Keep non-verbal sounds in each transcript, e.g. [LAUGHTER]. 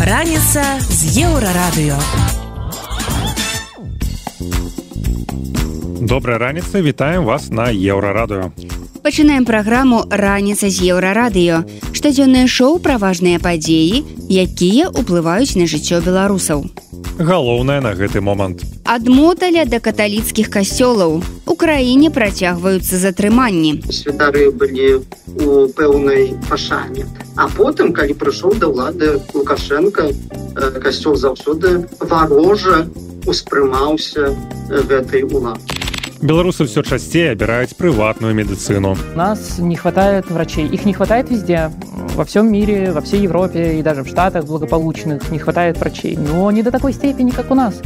Раніца з еўрарадыё. Добрая раніца, вітаем вас на еўрарадыё. Пачынаем праграму раніца з еўрарадыё. Штодзённае шоу пра важныя падзеі, якія ўплываюць на жыццё беларусаў. Галоўнае на гэты момант. Ад моталя да каталіцкіх касцёлаў. У краіне працягваюцца затрыманні. святары былі у пэўнай пашане а потым калі прыйшоў да ўлады лукашенко э, касцёл заўсёды варожа успрымаўся э, гэтай улады Беларусы все часцей абіраюць прыватную медыцыну. У нас не хватает врачей. Их не хватает везде. Во всем мире, во всей Европе и даже в Штатах благополучных не хватает врачей. Но не до такой степени, как у нас.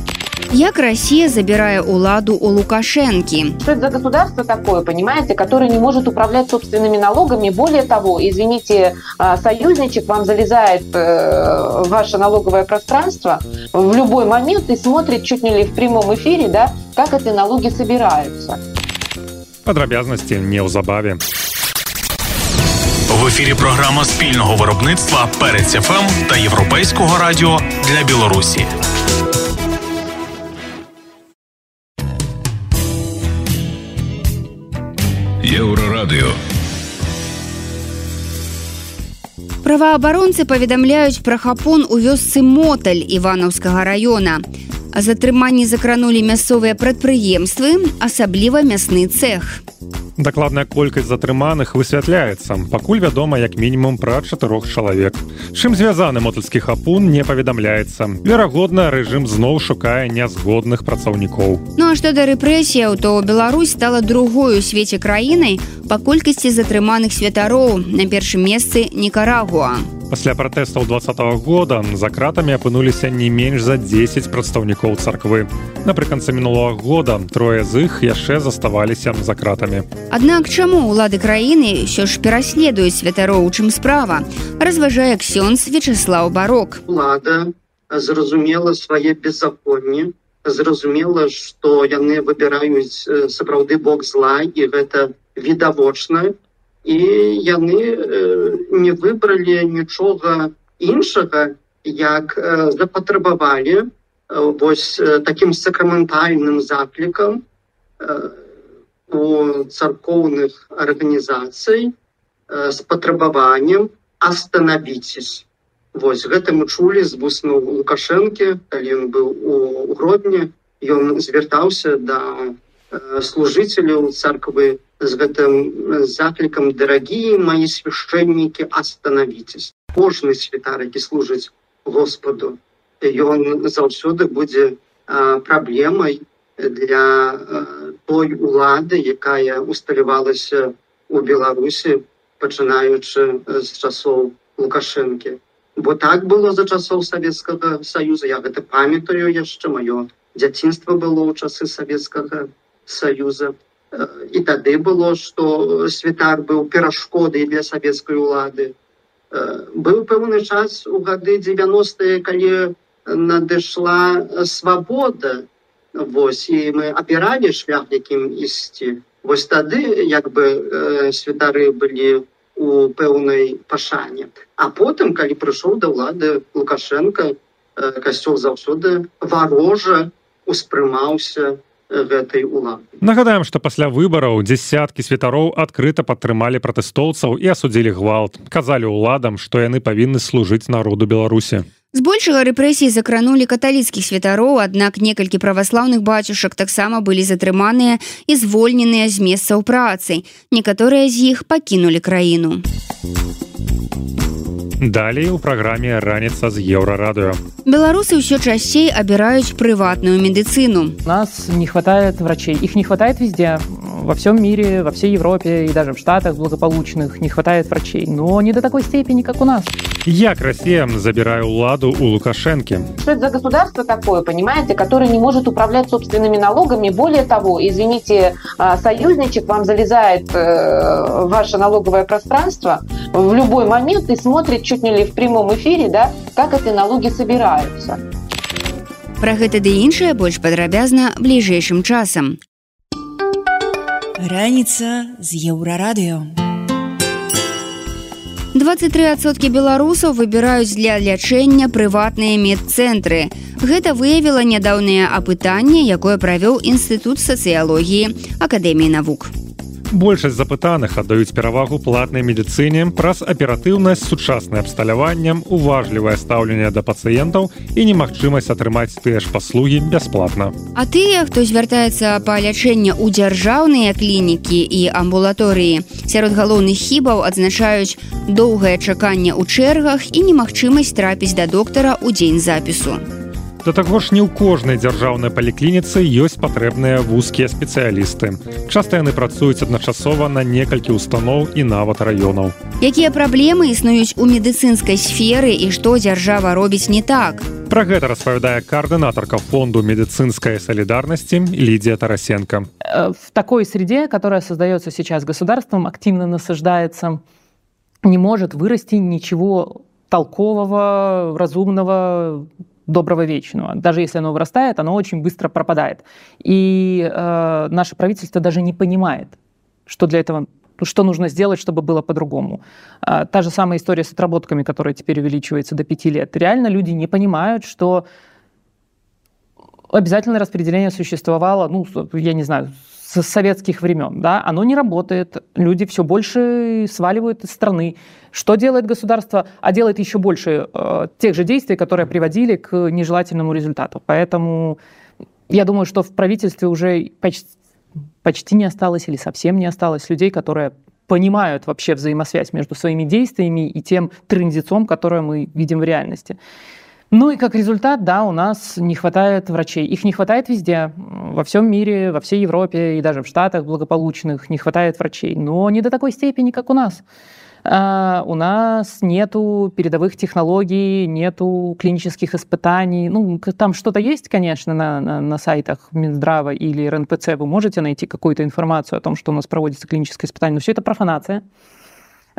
Як Расія забірае ўладу у Лукашэнкі. Что это за государство такое, понимаете, которое не может управлять собственными налогами? Более того, извините, а, союзничек вам залезает э, в ваше налоговое пространство в любой момент и смотрит чуть не ли в прямом эфире, да, как эти налоги собираются. Падрабязнасці неўзабаве. В ефірі програма спільного виробництва Перець ФМ та Європейського радіо для Білорусі. Єврорадіо. Праваабаронцы паведамляюць пра хапон у вёсцы моталь іванаўскага раёна. А затрыманні закранулі мясцовыя прадпрыемствы, асабліва мясны цэх. Дакладная колькасць затрыманых высвятляецца. Пакуль вядома як мінімум пра чатырох чалавек. Чым звязаны мотальскі хапун не паведамляецца. Верагодна, рэжым зноў шукае нязгодных працаўнікоў. Ну а што да рэпрэсіяў, то Беларусь стала другой у свеце краінай па колькасці затрыманых святароў на першым месцы Нікарагуа. Пасля пратэстаў два года за кратамі апынуліся не менш за 10 прадстаўнікоў царквы. Напрыканцы мінулого года трое з іх яшчэ заставаліся за кратамі. Аднак чаму ўлады краіны ўсё ж пераследуюць святароў, чым справа, разважае ксёнз Вячеслаў Барок. улада зразумела свае беззаконні зразумела што яны выбіраюць сапраўды бок зла і гэта відавочна і яны э, не выбралі нічога іншага як э, запатрабавалі вось э, таким сакраментальным заклікам э, у царкоўных арганізацый э, з патрабаваннем остановитесь Вось гэта мы чулі з вуснуў лукашэнкі калі ён быў у гродні ён звяртаўся да э, служыцеляў царквы з гэтым э, заклікам дарагія мои свяшчэннікі остановитесь кожны святар які служыць господу ён заўсёды будзе праблемай для той улады якая усталявалася у беларусі пачынаючы з часоў лукашэнкі. Бо так было за часоў савецкага саюза я гэта памятаю яшчэ маё дзяцінства было ў часы савецкага саюза. І тады было што святар быў перашкодай для савецкай улады. Быў пэўны час у гады 90 калі надышла свабода Вось і мы абіралі шлях якім ісці Вось тады як бы э, святары былі у пэўнай пашане а потым калі прыйшоў да ўлады лукашенко э, касцёл заўсёды варожа успрымаўся э, гэтай улады Нагадаем, што пасля выбараў дзясяткі святароў адкрыта падтрымалі пратэстоўцаў і асудзілі гвалт. Казалі ўладам, што яны павінны служыць народу Беларусі. Збольшага рэпрэсіі закранулі каталіцкіх святароў, аднак некалькі праваслаўных бацюшак таксама былі затрыманыя і звольненыя з месцаў працы. Некаторыя з іх пакінулі краіну. Далей у праграме раніца з еўрарадыё. Беларусы ўсё часцей абіраюць прыватную медыцыну. У нас не хватает врачей. Их не хватает везде. Во всем мире, во всей Европе и даже в Штатах благополучных не хватает врачей. Но не до такой степени, как у нас. Як Расія забірае ўладу у Лукашэнкі. Что это за государство такое, понимаете, которое не может управлять собственными налогами? Более того, извините, а, союзничек вам залезает э, в ваше налоговое пространство в любой момент и смотрит чуть не ли в прямом эфире, да, как эти налоги собираются. Пра гэта ды іншае больш падрабязна бліжэйшым часам. Раніца з еўрарадыё. 23соткі беларусаў выбіраюць для лячэння прыватныя медцэнтры. Гэта выявіла нядаўнае апытанне, якое правёў інстытут сацыялогіі акадэміі навук большасць запытаных аддаюць перавагу платнай медыцыне праз аператыўнасць сучаснае абсталяваннем уважлівае стаўленне да пацыентаў і немагчымасць атрымаць тыя ж паслугі бясплатна. А тыя хто звяртаецца па лячэнне ў дзяржаўныя клінікі і амбулаторыі сярод галоўных хібаў адзначаюць доўгае чаканне ў чэргах і немагчымасць трапіць да доктара ў дзень запісу Да таго ж не ў кожнай дзяржаўнай паліклініцы ёсць патрэбныя вузкія спецыялісты. Часта яны працуюць адначасова на некалькі устаноў і нават раёнаў. Якія праблемы існуюць у медыцынскай сферы і што дзяржава робіць не так? Пра гэта распавядае коаардынатарка фонду медыцынскай солідарнасці Лідія Тарасенко. Э, в такой среде, которая создается сейчас государством, активно насаждается, не может вырасти ничего толкового, разумного, доброго вечного. Даже если оно вырастает, оно очень быстро пропадает. И э, наше правительство даже не понимает, что для этого что нужно сделать, чтобы было по-другому. А, та же самая история с отработками, которая теперь увеличивается до пяти лет. Реально люди не понимают, что обязательное распределение существовало, ну, я не знаю, с советских времен, да, оно не работает, люди все больше сваливают из страны. Что делает государство? А делает еще больше э, тех же действий, которые приводили к нежелательному результату. Поэтому я думаю, что в правительстве уже почти, почти не осталось или совсем не осталось людей, которые понимают вообще взаимосвязь между своими действиями и тем транзитом, которое мы видим в реальности. Ну и как результат, да, у нас не хватает врачей. Их не хватает везде, во всем мире, во всей Европе и даже в Штатах благополучных не хватает врачей, но не до такой степени, как у нас. А, у нас нету передовых технологий, нету клинических испытаний. Ну, там что-то есть, конечно, на, на, на сайтах Минздрава или РНПЦ. Вы можете найти какую-то информацию о том, что у нас проводится клиническое испытание, но все это профанация.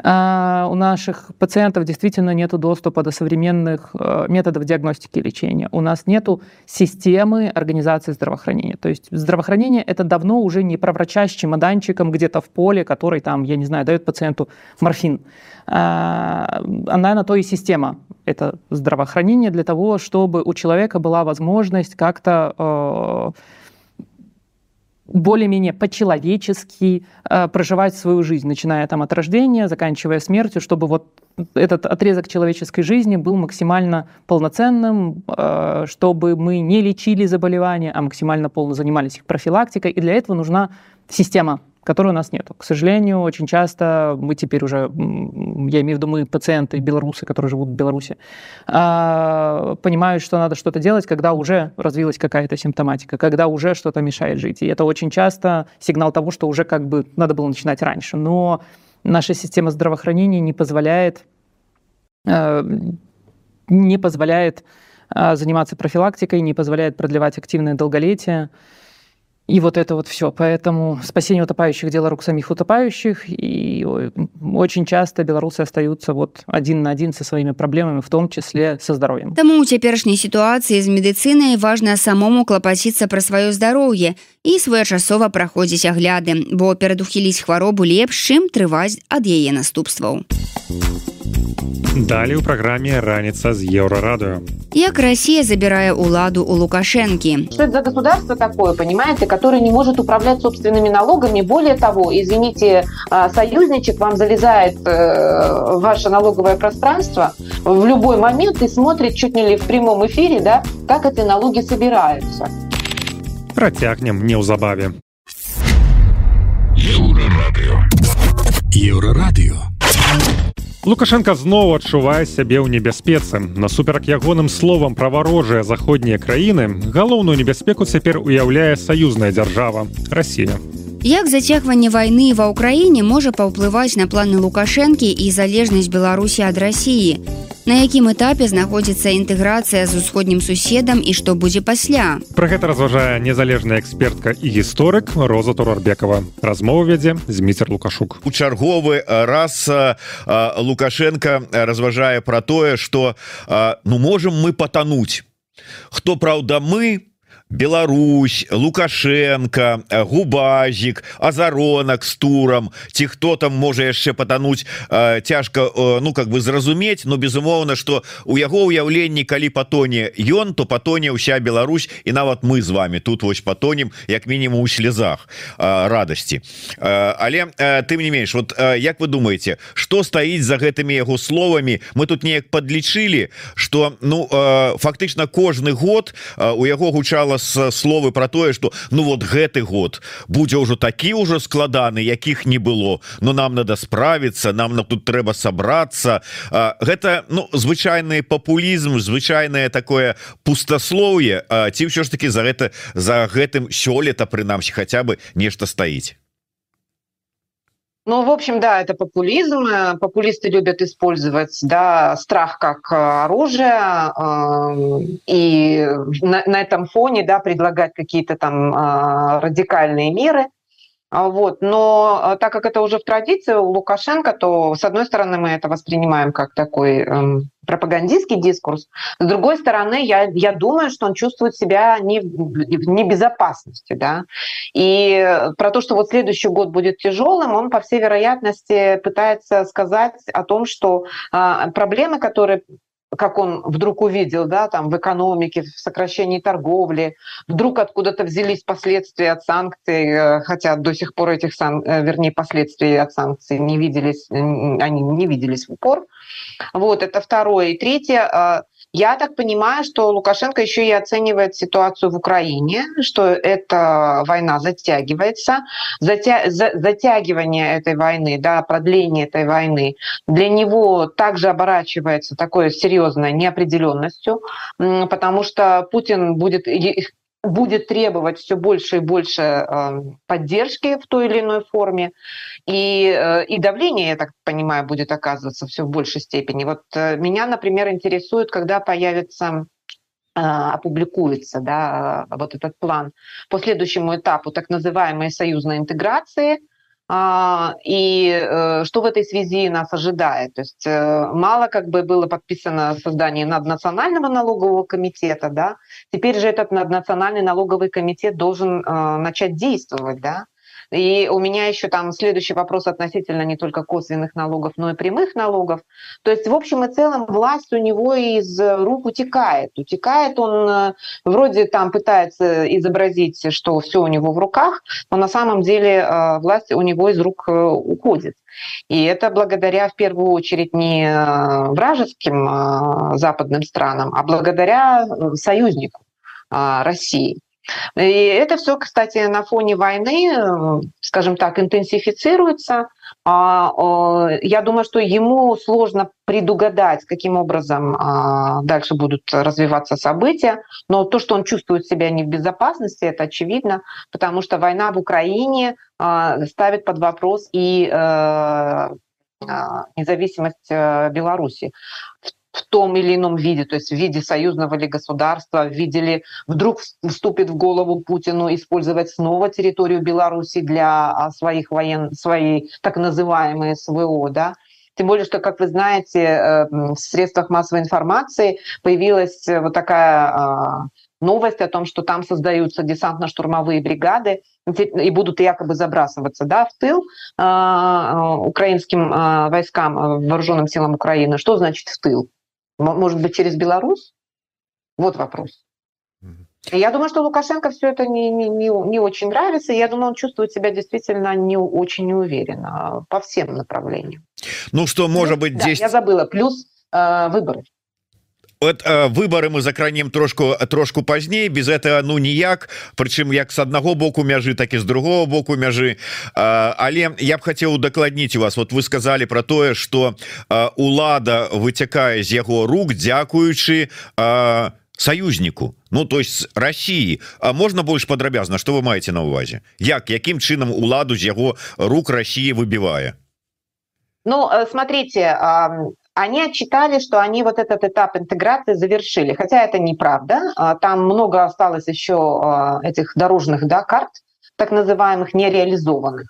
А, у наших пациентов действительно нет доступа до современных э, методов диагностики и лечения. У нас нет системы организации здравоохранения. То есть здравоохранение — это давно уже не про врача с чемоданчиком где-то в поле, который там, я не знаю, дает пациенту морфин. А, она на то и система. Это здравоохранение для того, чтобы у человека была возможность как-то э, более-менее по-человечески э, проживать свою жизнь, начиная там от рождения, заканчивая смертью, чтобы вот этот отрезок человеческой жизни был максимально полноценным, э, чтобы мы не лечили заболевания, а максимально полно занимались их профилактикой. И для этого нужна система которой у нас нет. К сожалению, очень часто мы теперь уже, я имею в виду мы пациенты, белорусы, которые живут в Беларуси, а, понимают, что надо что-то делать, когда уже развилась какая-то симптоматика, когда уже что-то мешает жить. И это очень часто сигнал того, что уже как бы надо было начинать раньше. Но наша система здравоохранения не позволяет, э, не позволяет а, заниматься профилактикой, не позволяет продлевать активное долголетие. И вот это вот все. Поэтому спасение утопающих – дело рук самих утопающих. И очень часто белорусы остаются вот один на один со своими проблемами, в том числе со здоровьем. Тому у цяперашняй ситуации з медыцынай важна самому клапаціцца пра сваё здароўе і своечасова праходзіць агляды, бо перадухіліць хваробу лепш, чым трываць ад яе наступстваў. Далее ў праграме раніца з еўрарадыо. Як Россия забирае уладу у Лукашенки? Что это за государство такое, понимаете, которое не может управлять собственными налогами? Более того, извините, а, союзничек вам залезает э, в ваше налоговое пространство в любой момент и смотрит чуть не ли в прямом эфире, да, как эти налоги собираются. Протягнем неўзабаве. Еўрарадыо. Еўрарадыо. Лукашенко зноў адчувае сябе ў небяспецы. Насуперак ягоным словам пра варожыя заходнія краіны галоўную небяспеку цяпер уяўляе саюзная дзяржава Расія. Як зацягванне вайны ва ўкраіне можа паўплываць на планы лукашэнкі і залежнасць Беларусі ад рассіі на якім этапе знаходзіцца інтэграцыя з усходнім суседам і што будзе пасля? Пра гэта разважае незалежная экспертка і гісторык роза турарбекова. Размову вядзе зміцер лукашук. У чарговы раз лукашенко разважае пра тое что ну можем мы патануть хто праўда мы Беларусь лукашенко губазік азаронак с турам ці хто там можа яшчэ патануть цяжка ну как бы зразумець но безумоўна что у яго ўяўленні калі патоне ён то патоне ўся Беларусь. І нават мы з вами тут вось патонем як мінімум у слезах радасці але тым не менш вот як вы думаете что стаіць за гэтымі яго словамі мы тут неяк подлічылі что ну фактычна кожны год у яго гучала с словы про тое что ну вот гэты год будзе ўжо такі ўжо складаны якіх не было но нам надо справиться нам на тут трэба собраться гэта ну звычайны популізм звычайное такое пустослоўе. Ці ўсё ж таки за гэта за гэтым сёлета прынамсі хотя бы нешта стаіць Ну, в общем, да, это популизм. Популисты любят использовать да, страх как оружие э, и на, на этом фоне да, предлагать какие-то там э, радикальные меры. А, вот. Но а, так как это уже в традиции у Лукашенко, то, с одной стороны, мы это воспринимаем как такой эм, пропагандистский дискурс. С другой стороны, я, я думаю, что он чувствует себя не в небезопасности. Да? И про то, что вот следующий год будет тяжелым, он, по всей вероятности, пытается сказать о том, что э, проблемы, которые как он вдруг увидел, да, там в экономике, в сокращении торговли, вдруг откуда-то взялись последствия от санкций, э, хотя до сих пор этих сан, э, вернее, последствий от санкций не виделись, они не виделись в упор. Вот, это второе. И третье, а, я так понимаю, что Лукашенко еще и оценивает ситуацию в Украине, что эта война затягивается. Затя... Затягивание этой войны, да, продление этой войны для него также оборачивается такой серьезной неопределенностью, потому что Путин будет будет требовать все больше и больше эм, поддержки в той или иной форме, и, э, и давление, я так понимаю, будет оказываться все в большей степени. Вот э, меня, например, интересует, когда появится э, опубликуется да, вот этот план по следующему этапу так называемой союзной интеграции – а, и э, что в этой связи нас ожидает? То есть э, мало как бы было подписано создание наднационального налогового комитета, да? Теперь же этот наднациональный налоговый комитет должен э, начать действовать, да? И у меня еще там следующий вопрос относительно не только косвенных налогов, но и прямых налогов. То есть, в общем и целом, власть у него из рук утекает. Утекает он, э, вроде там пытается изобразить, что все у него в руках, но на самом деле э, власть у него из рук э, уходит. И это благодаря, в первую очередь, не вражеским западным странам, а благодаря союзнику России. И это все, кстати, на фоне войны, э, скажем так, интенсифицируется. А, я думаю, что ему сложно предугадать, каким образом а, дальше будут развиваться события. Но то, что он чувствует себя не в безопасности, это очевидно, потому что война в Украине а, ставит под вопрос и э, независимость э, Беларуси в том или ином виде, то есть в виде союзного ли государства, в виде ли вдруг вступит в голову Путину использовать снова территорию Беларуси для а, своих воен, своей так называемой СВО, да, тем более, что, как вы знаете, э, в средствах массовой информации появилась вот такая а, новость о том, что там создаются десантно-штурмовые бригады и будут якобы забрасываться да, в тыл э, украинским э, войскам, вооруженным силам Украины. Что значит в тыл? Может быть, через Беларусь? Вот вопрос. Я думаю, что Лукашенко все это не, не, не, не очень нравится. Я думаю, он чувствует себя действительно не очень неуверенно по всем направлениям. Ну, что может быть здесь... Да, я забыла. Плюс э, выборы вот э, выборы мы закранем трошку трошку пазней без этого ну ніяк. Прычым як с аднаго боку мяжы так і з другого боку мяжы але я б хотел удакладніць у вас. Вот вы сказали про тое что улада выцякае з яго рук дзякуючы союзніку Ну то есть России. А можна больш падрабязна что вы маете на увазе? Як якім чынам уладу з яго рук России выбівае Ну э, смотрите они отчитали, что они вот этот этап интеграции завершили. Хотя это неправда. А, там много осталось еще а, этих дорожных да, карт, так называемых нереализованных.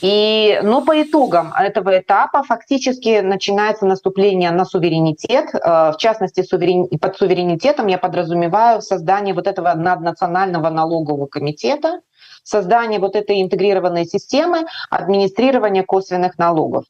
И, но по итогам этого этапа фактически начинается наступление на суверенитет. Э, в частности, суверен... под суверенитетом я подразумеваю создание вот этого наднационального налогового комитета, создание вот этой интегрированной системы администрирования косвенных налогов.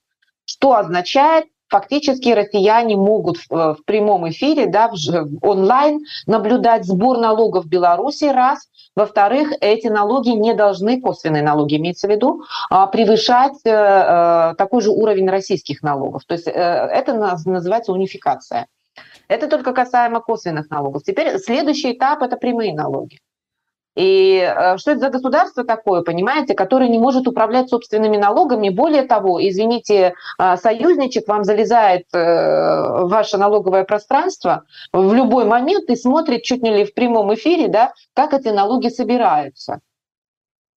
Что означает, фактически россияне могут в, в прямом эфире, да, в, онлайн наблюдать сбор налогов в Беларуси, раз. Во-вторых, эти налоги не должны, косвенные налоги имеется в виду, а, превышать э, э, такой же уровень российских налогов. То есть э, это называется унификация. Это только касаемо косвенных налогов. Теперь следующий этап – это прямые налоги. И э, что это за государство такое, понимаете, которое не может управлять собственными налогами? Более того, извините, э, союзничек вам залезает э, в ваше налоговое пространство в любой момент и смотрит чуть не ли в прямом эфире, да, как эти налоги собираются.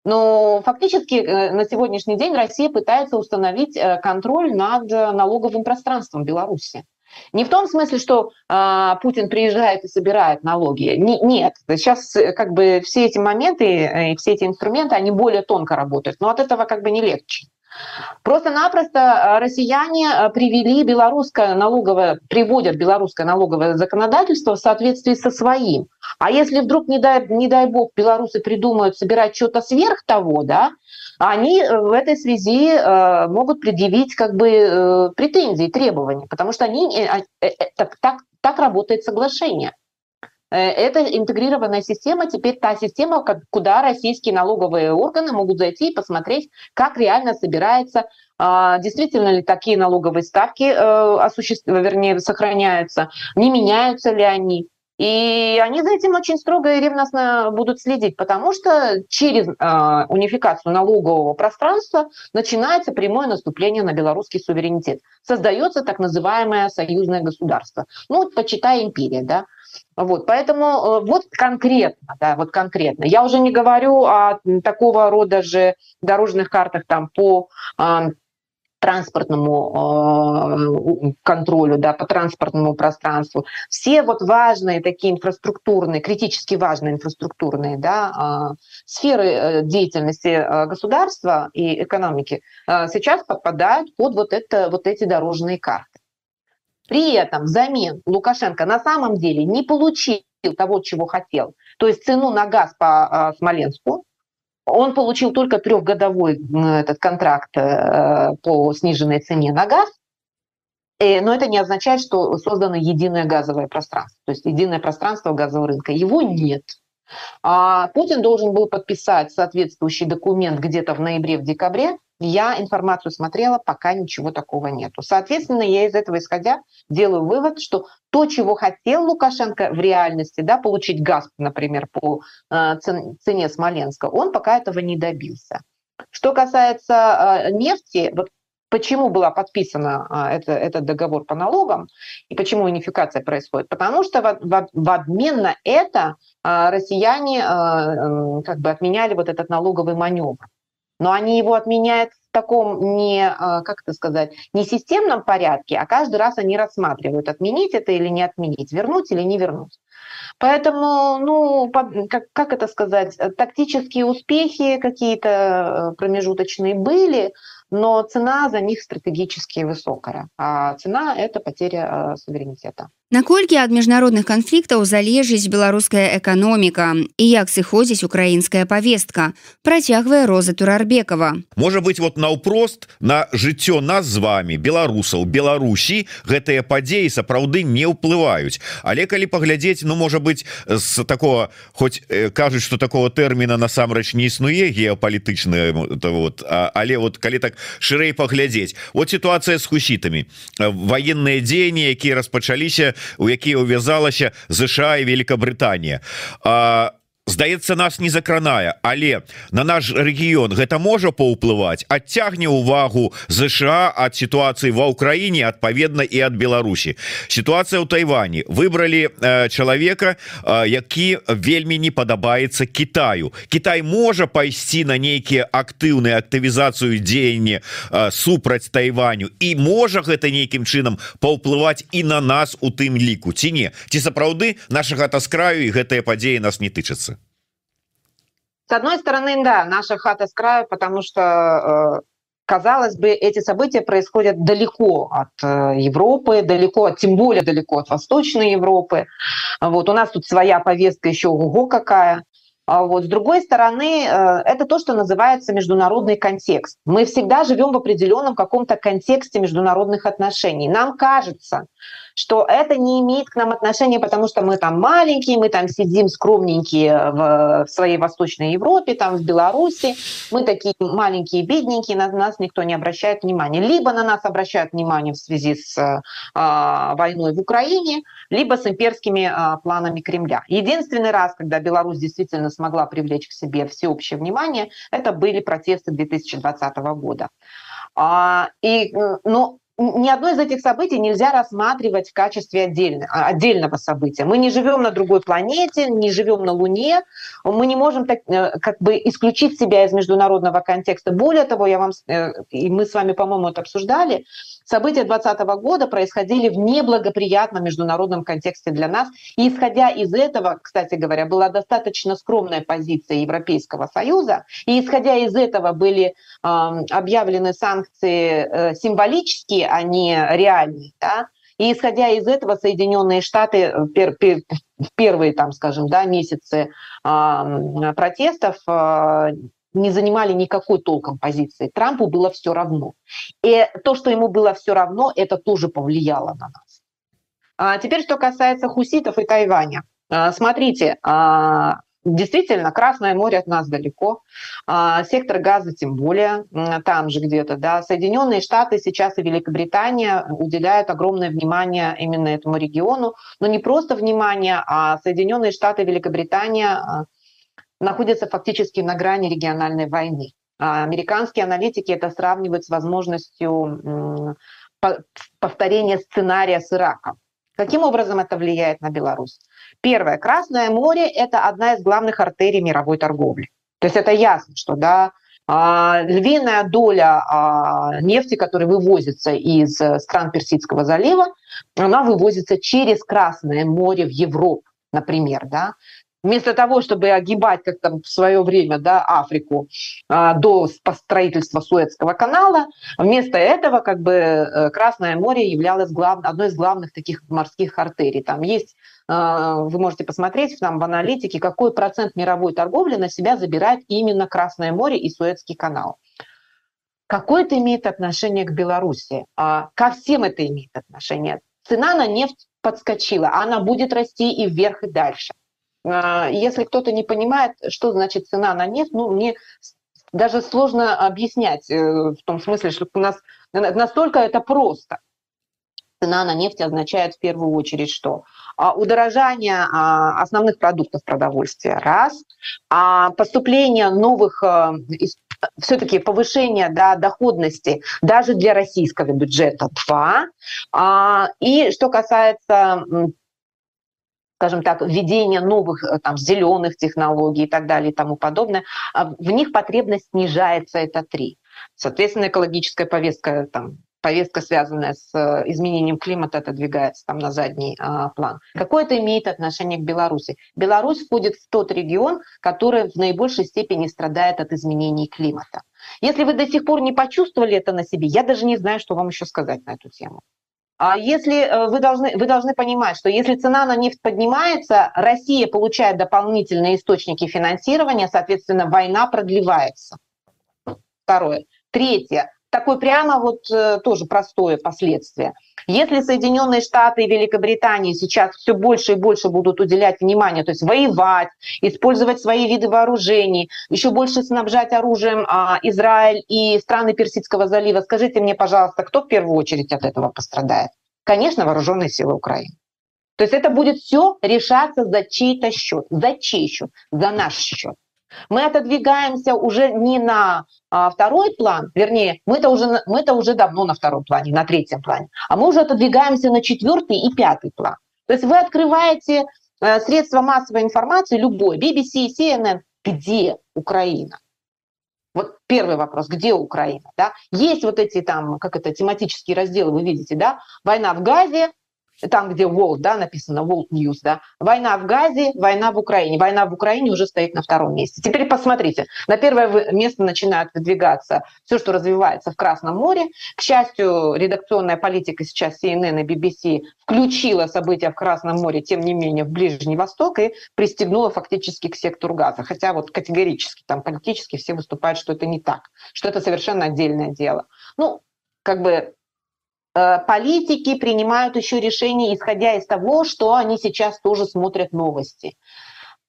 Но фактически на сегодняшний день Россия пытается установить контроль над налоговым пространством Беларуси. Не в том смысле, что э, Путин приезжает и собирает налоги. Не, нет, сейчас э, как бы все эти моменты э, и все эти инструменты, они более тонко работают, но от этого как бы не легче. Просто-напросто э, россияне привели белорусское налоговое, приводят белорусское налоговое законодательство в соответствии со своим. А если вдруг, не дай, не дай бог, белорусы придумают собирать что-то сверх того, да, они э, в этой связи э, могут предъявить как бы э, претензии, требования, потому что они, а, так, так, так работает соглашение. Это интегрированная система, теперь та система, куда российские налоговые органы могут зайти и посмотреть, как реально собирается, а, действительно ли такие налоговые ставки осуществ... вернее, сохраняются, не меняются ли они. И они за этим очень строго и ревностно будут следить, потому что через э, унификацию налогового пространства начинается прямое наступление на белорусский суверенитет. Создается так называемое союзное государство. Ну, почитай империя, да. Вот, поэтому э, вот конкретно, да, вот конкретно. Я уже не говорю о такого рода же дорожных картах там по э, транспортному э, контролю, да, по транспортному пространству. Все вот важные такие инфраструктурные, критически важные инфраструктурные да, э, сферы э, деятельности государства и экономики сейчас подпадают под вот, это, вот эти дорожные карты. При этом взамен Лукашенко на самом деле не получил того, чего хотел. То есть цену на газ по Смоленску, он получил только трехгодовой этот контракт э, по сниженной цене на газ, э, но это не означает, что создано единое газовое пространство, то есть единое пространство газового рынка. Его нет. А Путин должен был подписать соответствующий документ где-то в ноябре, в декабре, я информацию смотрела, пока ничего такого нету. Соответственно, я из этого исходя делаю вывод, что то, чего хотел Лукашенко в реальности, да, получить газ, например, по э, цене Смоленска, он пока этого не добился. Что касается э, нефти, вот почему была подписана э, это, этот договор по налогам и почему унификация происходит? Потому что в, в, в обмен на это россияне как бы отменяли вот этот налоговый маневр но они его отменяют в таком не, а, как это сказать, не системном порядке, а каждый раз они рассматривают, отменить это или не отменить, вернуть или не вернуть. Поэтому, ну, как, как это сказать, тактические успехи какие-то э, промежуточные были, но цена за них стратегически высокая. А цена – это потеря э, суверенитета. Наколькі ад міжнародных канфліктаў залежыць беларуская эканоміка і як сыходзіць украінская павестка? Працягвае роза турарбекова. Можа быть вот наўпрост на жыццё нас з вами беларусаў Беларусі гэтыя падзеі сапраўды не ўплываюць. Але калі паглядзець ну можа быть з такого хоць кажуць что такого тэрміна насамрэч не існуе геапалітычная вот а, але вот калі так шырэй паглядзець вот ситуация с хусітамі. Военные дзеянні якія распачаліся у якія увязалася ЗША і Великабрытанія а здаецца нас не закранае. Але на наш рэгіён гэта можа паўплываць? Адцягне увагу ЗША ад сітуацыі ва ўкраіне адпаведна і ад Беларусі. Сітуацыя ў Тайване. Выбралі э, чалавека э, які вельмі не падабаецца Китаю Китай можа пайсці на нейкія актыўныя актывізацыю дзеяння э, супраць Тайваню. І можа гэта нейкім чынам паўплываць і на нас у тым ліку ці не? Ці сапраўды наша гата с краю і гэтыя падзеі нас не тычацца С одной стороны, да, наша хата с краю, потому что казалось бы, эти события происходят далеко от Европы, далеко, тем более далеко от Восточной Европы. Вот у нас тут своя повестка еще ого какая. А вот. С другой стороны, э, это то, что называется международный контекст. Мы всегда живем в определенном каком-то контексте международных отношений. Нам кажется, что это не имеет к нам отношения, потому что мы там маленькие, мы там сидим скромненькие в, в своей Восточной Европе, там в Беларуси, мы такие маленькие, бедненькие, на нас никто не обращает внимания. Либо на нас обращают внимание в связи с а, войной в Украине, либо с имперскими а, планами Кремля. Единственный раз, когда Беларусь действительно смогла привлечь к себе всеобщее внимание, это были протесты 2020 года. А, и, ну, ни одно из этих событий нельзя рассматривать в качестве отдельно, а, отдельного события. Мы не живем на другой планете, не живем на Луне, мы не можем так, э, как бы исключить себя из международного контекста. Более того, я вам, э, и мы с вами, по-моему, это обсуждали, События 2020 года происходили в неблагоприятном международном контексте для нас. И исходя из этого, кстати говоря, была достаточно скромная позиция Европейского Союза. И исходя из этого были э, объявлены санкции э, символические, а не реальные. Да? И исходя из этого Соединенные Штаты э, в первые, там, скажем, да, месяцы протестов э, не занимали никакой толком позиции. Трампу было все равно. И то, что ему было все равно, это тоже повлияло на нас. А теперь, что касается хуситов и Тайваня. А, смотрите, а, действительно, Красное море от нас далеко, а, сектор газа тем более, там же где-то, да. Соединенные Штаты сейчас и Великобритания уделяют огромное внимание именно этому региону, но не просто внимание, а Соединенные Штаты и Великобритания находятся фактически на грани региональной войны. А американские аналитики это сравнивают с возможностью повторения сценария с Ираком. Каким образом это влияет на Беларусь? Первое. Красное море – это одна из главных артерий мировой торговли. То есть это ясно, что да, а, львиная доля а, нефти, которая вывозится из стран Персидского залива, она вывозится через Красное море в Европу например, да, вместо того, чтобы огибать, как там в свое время, да, Африку а, до строительства Суэцкого канала, вместо этого как бы э, Красное море являлось глав... одной из главных таких морских артерий. Там есть, а, вы можете посмотреть там в аналитике, какой процент мировой торговли на себя забирает именно Красное море и Суэцкий канал. Какое это имеет отношение к Беларуси? А, ко всем это имеет отношение. Цена на нефть подскочила, она будет расти и вверх, и дальше. А, если кто-то не понимает, что значит цена на нефть, ну, мне даже сложно объяснять э, в том смысле, что у нас настолько это просто. Цена на нефть означает в первую очередь что? А, удорожание а, основных продуктов продовольствия – раз, поступление новых э, все-таки повышение да, доходности даже для российского бюджета – два. И что касается скажем так, введение новых э, там, зеленых технологий и так далее и тому подобное, а в них потребность снижается, это три. Соответственно, экологическая повестка, там, повестка, связанная с э, изменением климата, отодвигается там на задний а, план. Какое это имеет отношение к Беларуси? Беларусь входит в тот регион, который в наибольшей степени страдает от изменений климата. Если вы до сих пор не почувствовали это на себе, я даже не знаю, что вам еще сказать на эту тему. А если э, вы должны, вы должны понимать, что если цена на нефть поднимается, Россия получает дополнительные источники финансирования, соответственно, война продлевается. Второе. Третье такое прямо вот э, тоже простое последствие. Если Соединенные Штаты и Великобритания сейчас все больше и больше будут уделять внимание, то есть воевать, использовать свои виды вооружений, еще больше снабжать оружием а, Израиль и страны Персидского залива, скажите мне, пожалуйста, кто в первую очередь от этого пострадает? Конечно, вооруженные силы Украины. То есть это будет все решаться за чей-то счет. За чей счет? За наш счет. Мы отодвигаемся уже не на а, второй план, вернее, мы-то уже, мы-то уже давно на втором плане, на третьем плане, а мы уже отодвигаемся на четвертый и пятый план. То есть вы открываете э, средства массовой информации, любой, BBC, CNN, где Украина? Вот первый вопрос, где Украина? Да? Есть вот эти там, как это, тематические разделы, вы видите, да? Война в Газе, там, где World, да, написано World News, да, война в Газе, война в Украине. Война в Украине уже стоит на втором месте. Теперь посмотрите, на первое место начинает выдвигаться все, что развивается в Красном море. К счастью, редакционная политика сейчас CNN и BBC включила события в Красном море, тем не менее, в Ближний Восток и пристегнула фактически к сектору газа. Хотя вот категорически там политически все выступают, что это не так, что это совершенно отдельное дело. Ну, как бы политики принимают еще решения, исходя из того, что они сейчас тоже смотрят новости.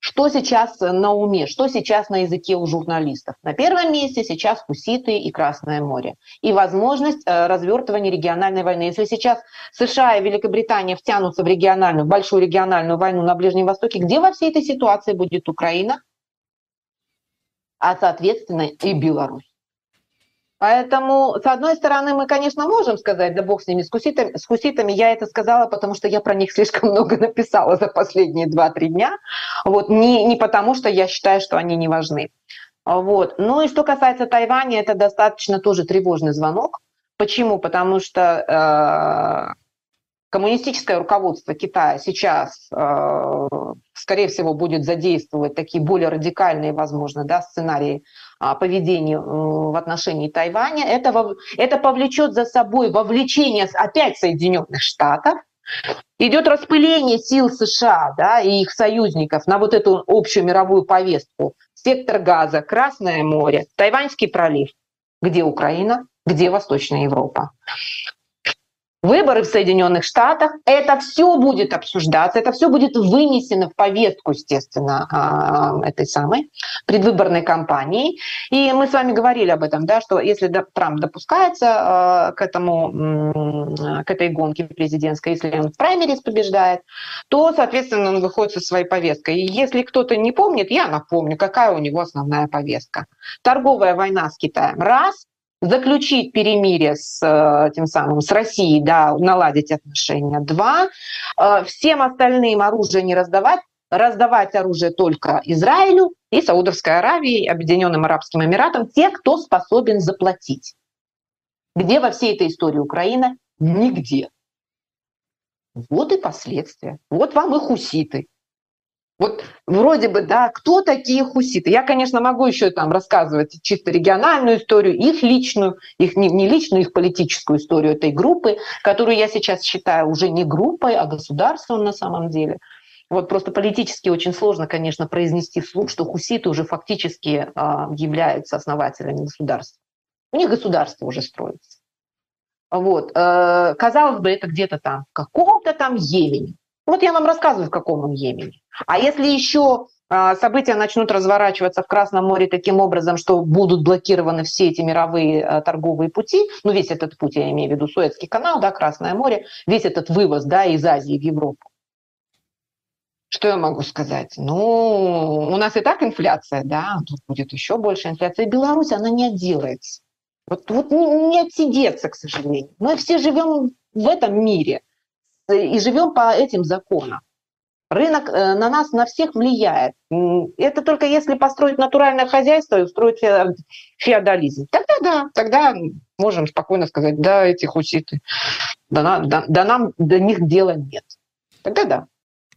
Что сейчас на уме, что сейчас на языке у журналистов? На первом месте сейчас Хуситы и Красное море. И возможность э, развертывания региональной войны. Если сейчас США и Великобритания втянутся в региональную, в большую региональную войну на Ближнем Востоке, где во всей этой ситуации будет Украина? А, соответственно, и Беларусь. Поэтому, с одной стороны, мы, конечно, можем сказать, да бог с ними, с хуситами, с хуситами я это сказала, потому что я про них слишком [LAUGHS] много написала за последние 2-3 дня, вот, не, не потому что я считаю, что они не важны. Вот. Ну и что касается Тайваня, это достаточно тоже тревожный звонок. Почему? Потому что э, коммунистическое руководство Китая сейчас, э, скорее всего, будет задействовать такие более радикальные, возможно, да, сценарии а, поведения э, в отношении Тайваня. Это, это повлечет за собой вовлечение опять Соединенных Штатов, идет распыление сил США да, и их союзников на вот эту общую мировую повестку. Сектор газа, Красное море, Тайваньский пролив. Где Украина? Где Восточная Европа? Выборы в Соединенных Штатах, это все будет обсуждаться, это все будет вынесено в повестку, естественно, а, этой самой предвыборной кампании. И мы с вами говорили об этом, да, что если Трамп допускается а, к, этому, к этой гонке президентской, если он в праймерис побеждает, то, соответственно, он выходит со своей повесткой. И если кто-то не помнит, я напомню, какая у него основная повестка. Торговая война с Китаем – раз – заключить перемирие с э, тем самым с Россией, да, наладить отношения. Два, э, всем остальным оружие не раздавать, раздавать оружие только Израилю и Саудовской Аравии, Объединенным Арабским Эмиратам, те, кто способен заплатить. Где во всей этой истории Украина? Нигде. Вот и последствия. Вот вам и хуситы. Вот вроде бы, да, кто такие хуситы? Я, конечно, могу еще там рассказывать чисто региональную историю, их личную, их не, не личную, их политическую историю этой группы, которую я сейчас считаю уже не группой, а государством на самом деле. Вот просто политически очень сложно, конечно, произнести вслух, что хуситы уже фактически а, являются основателями государства. У них государство уже строится. Вот. Э, казалось бы, это где-то там, в каком-то там Йемене. Вот я вам рассказываю, в каком он Йемене. А если еще а, события начнут разворачиваться в Красном море таким образом, что будут блокированы все эти мировые а, торговые пути, ну весь этот путь, я имею в виду Суэцкий канал, да, Красное море, весь этот вывоз да, из Азии в Европу. Что я могу сказать? Ну, у нас и так инфляция, да, тут будет еще больше инфляция. И Беларусь, она не отделается. Вот, вот не, не отсидеться, к сожалению. Мы все живем в этом мире и живем по этим законам. Рынок э, на нас, на всех влияет. Это только если построить натуральное хозяйство и устроить феодализм. Тогда да, тогда можем спокойно сказать, да, эти хуситы, да, да, да нам до них дела нет. Тогда да.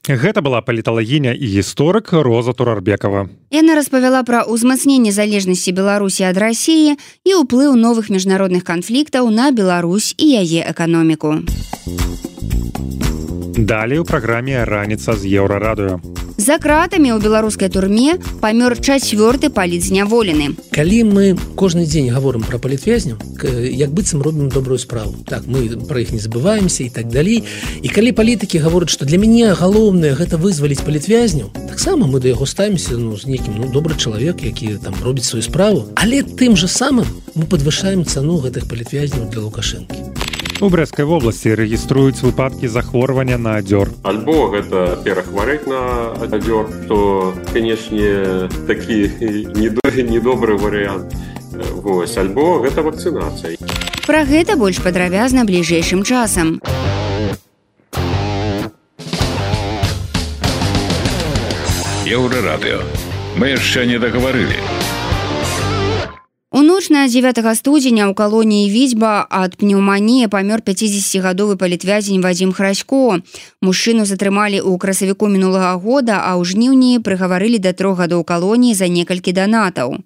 Гэта была паліталагіня і гісторык Роза Турарбекова. Яна распавяла пра ўзмацненне залежнасці Беларусі ад рассіі і ўплыў новых міжнародных канфліктаў на Беларусь і яе эканоміку. Далей у праграме раніца з еўрарадыё. За кратамі ў беларускай турме памёр чацвёрты палітзняволены. Калі мы кожны дзень гаворым пра палітвязняў, як быццам робім добрую справу. Так мы пра іх не забываемся і так далей. І калі палітыкі гавораць, што для мяне галоўнае гэта вызваліць палітвязняў, таксама мы да яго ставімся ну, з нейкім ну, добры чалавек, які там робіць сваю справу. Але тым жа самым мы падвышаем цану гэтых палітвязняў для лукашэнкі. У брэскай вобласці рэгіструюць выпадкі захворвання на адзёр. Альбо гэта перахварэць на адзёр, то канешне такі [LAUGHS] недобры варыянт. Вось альбо гэта вакцынацыя. Пра гэта больш падрабязна бліжэйшым часам. Еўрарадыё. Мы яшчэ не дагаварылі. У ноч на 9 студзеня ў калоніі візьба ад пнеўманіі памёр 50гадовы палітвязень Вадзім Храсько. Мужчыну затрымалі ў красавіку мінулага года, а ў жніўні прыгаварылі да трох гадоў калоніі за некалькі данатаў.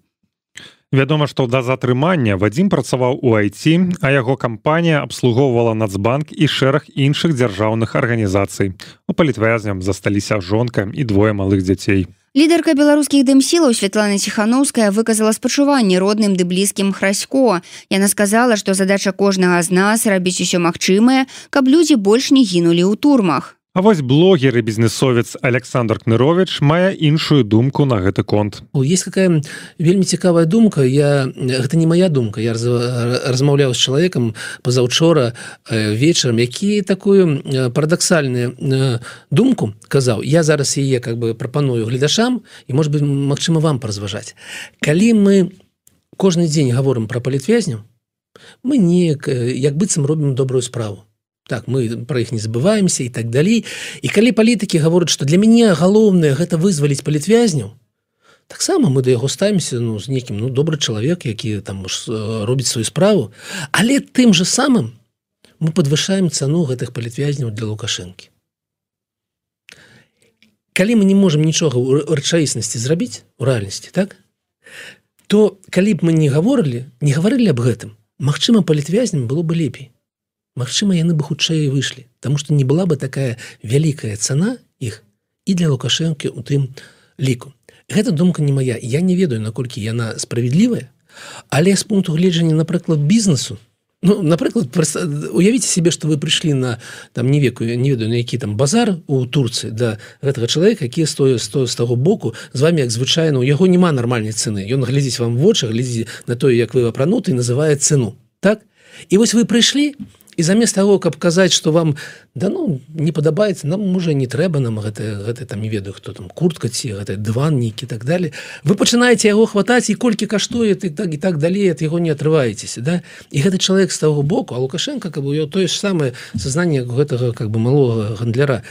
Вядома, што да затрымання Вадзім працаваў у айці, а яго кампанія абслугоўвала нацбанк і шэраг іншых дзяржаўных арганізацый. У палітвязням засталіся жонка і двое малых дзяцей. Лідарка беларускіх дымсілаў Святлана Ціханаўская выказала спачуванне родным ды блізкім храсько. Яна сказала, што задача кожнага з нас рабіць усё магчымае, каб людзі больш не гінулі ў турмах. А вось блогер і бізнесовец Александр Кнырович мае іншую думку на гэты конт. О, есть какая вельмі цікавая думка. Я гэта не моя думка. Я размаўляў з чалавекам пазаўчора э, вечарам які такую э, парадаксальную э, думку казаў. Я зараз яе как бы прапаную гледашам і может быть Мачыма вам паразважаць. Калі мы кожны дзень гаворым про палітвязню мы неяк як быццам робім добрую справу так мы про іх не забываемся і так далей і калі палітыкі гавораць что для мяне галоўнае гэта вызваліць палітвязняў таксама мы да яго ставімся ну з некім ну добры чалавек які там робіць сваю справу. Але тым же самым мы подвышаем цану гэтых палітвязняў для лукашэнкі. Калі мы не можем нічога ў рэчаіснасці зрабіць у рэальнасці так то калі б мы не гаворылі не гаварылі аб гэтым Мачыма палітвязням было бы лепей Магчыма, яны бы хутчэй выйшлі, Таму што не была бы такая вялікая цана іх і для лукашэнкі у тым ліку. Гэта думка не моя. Я не ведаю, наколькі яна справядлівая, але з пункту гледжання, напрыклад, бізнесу, Ну, напрыклад уявіце себе что вы прыйшлі на там не веку не ведаю на які там базар у Турцыі да гэтага чалавека які стою сто з таго боку з вами як звычайна у яго няма нармальнай цены ён глядзіць вам вочы глядзі на тое як вы апрануты называе цену так і вось вы прыйшлі і замест того каб казаць что вам да ну не падабаецца нам можа не трэба нам гэта гэта там не ведаю хто там куртка ці гэта дываннікі так далее вы пачынаеце яго хватаць і колькі каштуе ты так і так далей от яго не атрываецеся да? І гэты чалавек з таго боку а лукашенко каб у тое ж самае сознание гэтага как бы малого гандляра.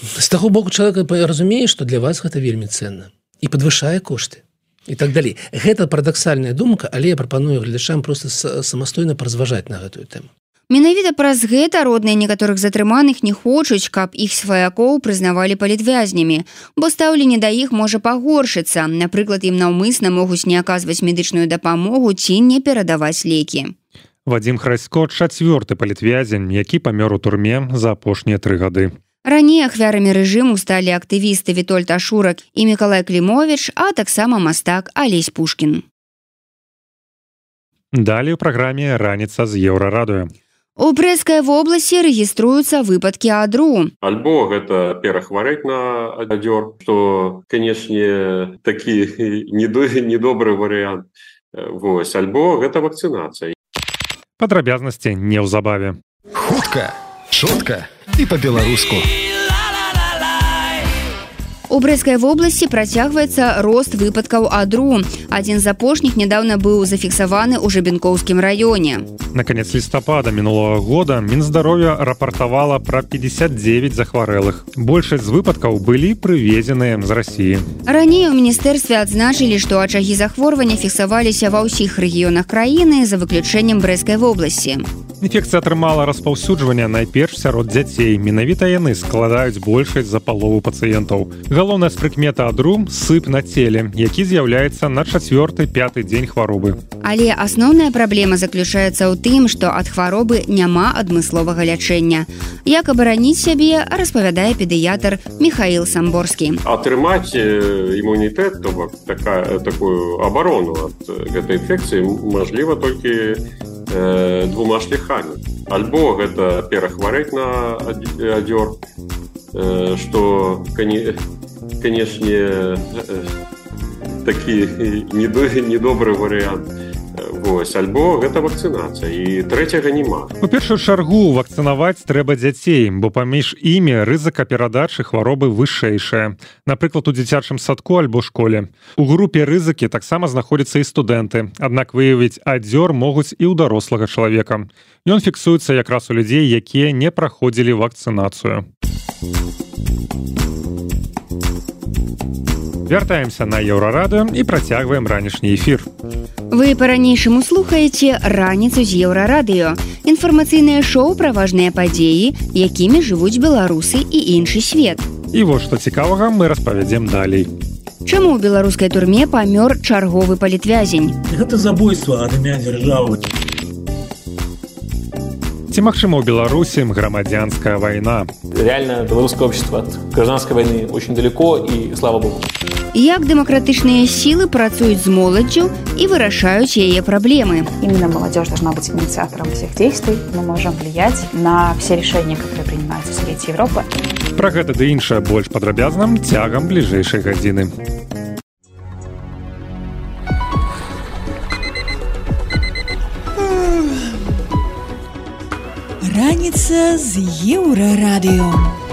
З таго боку чалавека разумее что для вас гэта вельмі ценна і подвышае кошты і так далей. Гэта парадаксальная думка але я прапаную гледачам просто самастойна празважаць на гэтую тэму Менавіта праз гэта родныя некаторых затрыманых не хочуць, каб іх сваякоў прызнавалі палітвязнямі, бо стаўленне да іх можа пагоршыцца. Напрыклад, ім наўмысна могуць не аказваць медычную дапамогу ці не перадаваць лекі. Вадзім Храсько чацвёрты палітвязень, які памёр у турме за апошнія тры гады. Раней ахвярамі рэжыму сталі актывісты Вітольд Ашурак і Миколай Клімович, а таксама мастак Алесь Пушкін. Далей у праграме раніца з еўрарадуем. У брэскай вобласці рэгіструюцца выпадкі адру. Альбо гэта перахварэць на адзёр, што канешне такі [LAUGHS] недобры варыянт. Вось альбо гэта вакцынацыя. Падрабязнасці неўзабаве. Хутка, шутка і па-беларуску. У брэскай вобласці працягваецца рост выпадкаў адру. Адзін з апошніх нядаўна быў зафіксаваны ў жабінкоўскім раёне. На канец лістапада мінулого года Мінздароўя рапартавала пра 59 захварэлых. Большасць з выпадкаў былі прывезеныя з рассіі. Раней у міністэрстве адзначылі, што ачагі захворвання фіксаваліся ва ўсіх рэгіёнах краіны за выключэннем брэскай вобласці. Інфекцыя атрымала распаўсюджванне найперш сярод дзяцей. Менавіта яны складаюць большасць за палову пацыентаў. Галоўная з прыкмета адру сып на целе, які з'яўляецца на чацвёрты пяты дзень хваробы. Але асноўная праблема заключаецца ў тым, што ад хваробы няма адмысловага лячэння. Як абараніць сябе, распавядае педыятр Михаил Самборскі. Атрымаць імунітэт, то бок такая такую абарону ад гэтай інфекцыі мажліва толькі э, двума шляхамі альбо гэта перахварэць на адзёр э, што канешне э, такі недобры варыянт Вось альбо гэта вакцынацыя і трэцяга няма у першую чаргу вакцынаваць трэба дзяцей бо паміж імі рызыка перадачы хваробы вышэйшая. Напрыклад у дзіцячым садку альбо школе. У групе рызыкі таксама знаходзяцца і студэнты. Аднак выявіць адзёр могуць і ў дарослага чалавека. Ён фіксуецца якраз у людзей якія не праходзілі вакцынацыю Вяртаемся на еўрарадыё і працягваем ранішні эфір. Вы па-ранейшаму слухаеце раніцу з еўрарадыё. Інфармацыйнае шоу пра важныя падзеі, якімі жывуць беларусы і іншы свет. І вось што цікавага мы распавядзем далей. Чаму ў беларускай турме памёр чарговы палітвязень? Гэта забойства ад імя дзяржавы. Ці магчыма ў Беларусі грамадзянская вайна? Реально белорусское общество от гражданской войны очень далеко и слава богу. Як дэмакратычныя сілы працуюць з моладдзю і вырашаюць яе праблемы. Именно молодежь должна быть инициатором всех действий. Мы можем влиять на все решения, которые принимаются в Совете Европы. Пра гэта ды іншае больш падрабязным цягам бліжэйшай гадзіны. Раніца з еўрарадыё.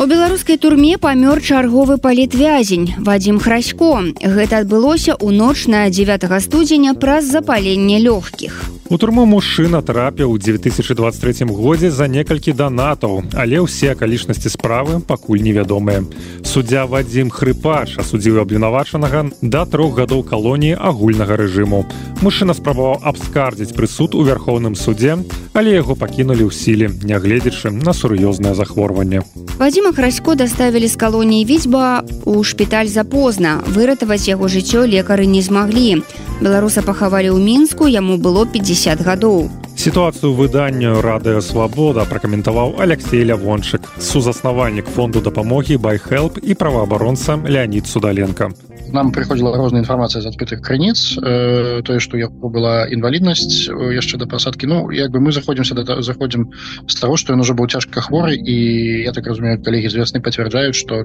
У беларускай турме памёр чарговы палітвязень Вадзім Храсько. Гэта адбылося ў ноч на 9 студзеня праз запаленне лёгкіх. У турму мужчына трапіў у 2023 годзе за некалькі данатаў, але ўсе акалічнасці справы пакуль невядомыя. Суддзя Вадзім Хрыпаш асудзіў абвінавачанага да трох гадоў калоніі агульнага рэжыму. Мужчына спрабаваў абскардзіць прысуд у вярхоўным судзе, але яго пакінулі ў сіле, нягледзячы на сур'ёзнае захворванне. Вадзіма Храсько даставілі з калоніі віцьба ў шпіталь запозна. Выратаваць яго жыццё лекары не змаглі. Беларуса пахавалі ў мінску, яму было 50 гадоў. Сітуацыю выданню радыё свабода пракаментаваў Алексей Лявончык, сузаснавальнік фонду дапамогі байхелп і праваабаронца Леонид Судаленко. нам приходила розная інфармацыя з адкрытых крыніц э, тое што яго была інваліднасць э, яшчэ да пасадкі Ну як бы мы заходзімся да заходзім з таго што ён уже быў цяжка хворы і я так разумею калегі з вясны пацвярджаюць што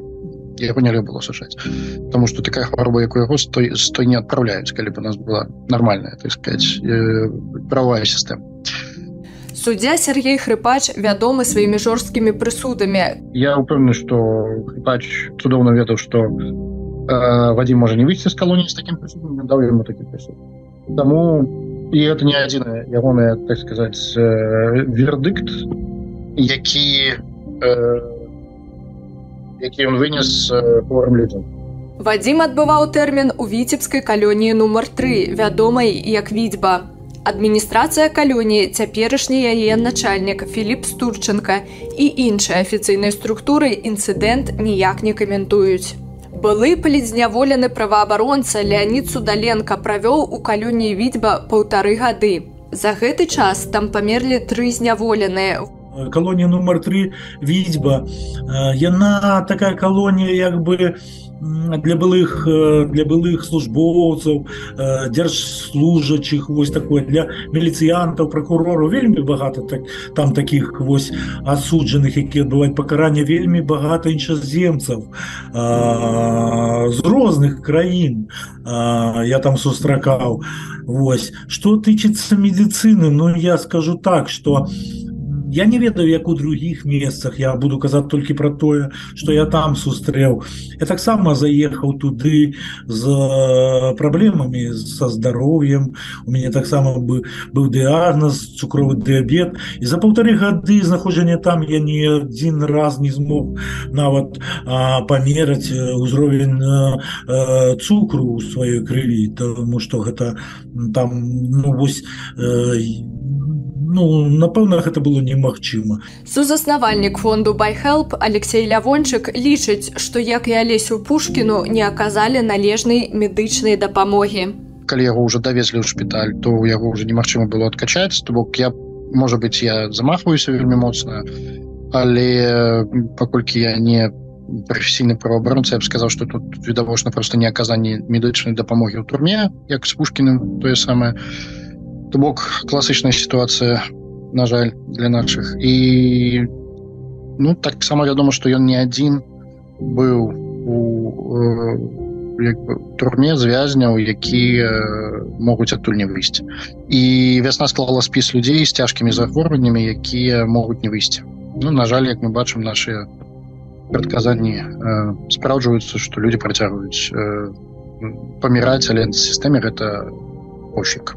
яго нельга было сушаць Таму што такая хвароба як у яго стой стой не адпраўляюць калі б у нас была нармальная так сказать э, правая сістэма Суддзя Сергей Хрыпач вядомы сваімі жорсткімі прысудамі. Я ўпэўнены, што Хрыпач цудоўна ведаў, што э, Вадзім можа не выйсці з калоніі з такім прысудам, даў яму такі прысуд. Таму і гэта не адзіная ягоная так сказаць э, вердыкт, які э, які ён вынес э, хворым людзям. Вадзім адбываў тэрмін у віцебскай калоніі нумар 3, вядомай як відзьба. Адміністрацыя калоніі, цяперашні яе начальнік Філіп Стурченко і іншыя афіцыйнай структуры інцыдэнт ніяк не каментуюць. Былы палідзняволены праваабаронца Леонид Судаленко правёў у калоніі відзьба паўтары гады. За гэты час там памерлі тры зняволеныя. Калонія нумар 3 відзьба. Яна такая калонія як бы для былых для былых службоўцаў дзяржслужачых вось такое для міліцыянтаў прокурору вельмі багата так там таких вось асуджаных які адбываюць пакаранне вельмі багата іншаземцаў з розных краін я там сустракаў Вось что тычыцца медицины Ну я скажу так что у я не ведаю як у других месцах я буду казаць толькі про тое что я там сустрэў я таксама заехаў туды з праблемамі со здароўем у мяне таксама бы быў дыагноз цукровы дыабет і за полторы гады знаходжання там я не один раз не змог нават памераць узровень цукру у сваёй крыві тому что гэта там ну вось я ну напэўна гэта было немагчыма сузаснавальнік фонду байхелп алексей лявончык лічыць што як і алесю пушкіну не аказалі належнай медычнай дапамогі калі яго уже давезлі ў шпіталь то у яго уже немагчыма было адкачаць то бок я можа быть я замахваюся вельмі моцна але паколькі я не професійны праваабаронца я б сказаў что тут відавочна просто не аказанне медычнай дапамогі ў турме як з пушкіным тое самае то то бок класычная сітуацыя на жаль для наших. І ну таксама вядома что ён не адзін быў у э, турме звязняў які э, могуць адтуль не выйсці і вясна склала спіс людзей з цяжкімі захворваннямі якія могуць не выйсці ну на жаль як мы бачым наши прадказанні э, спраўджваюцца что люди працягваюць э, паміраць але сістэме гэта ощик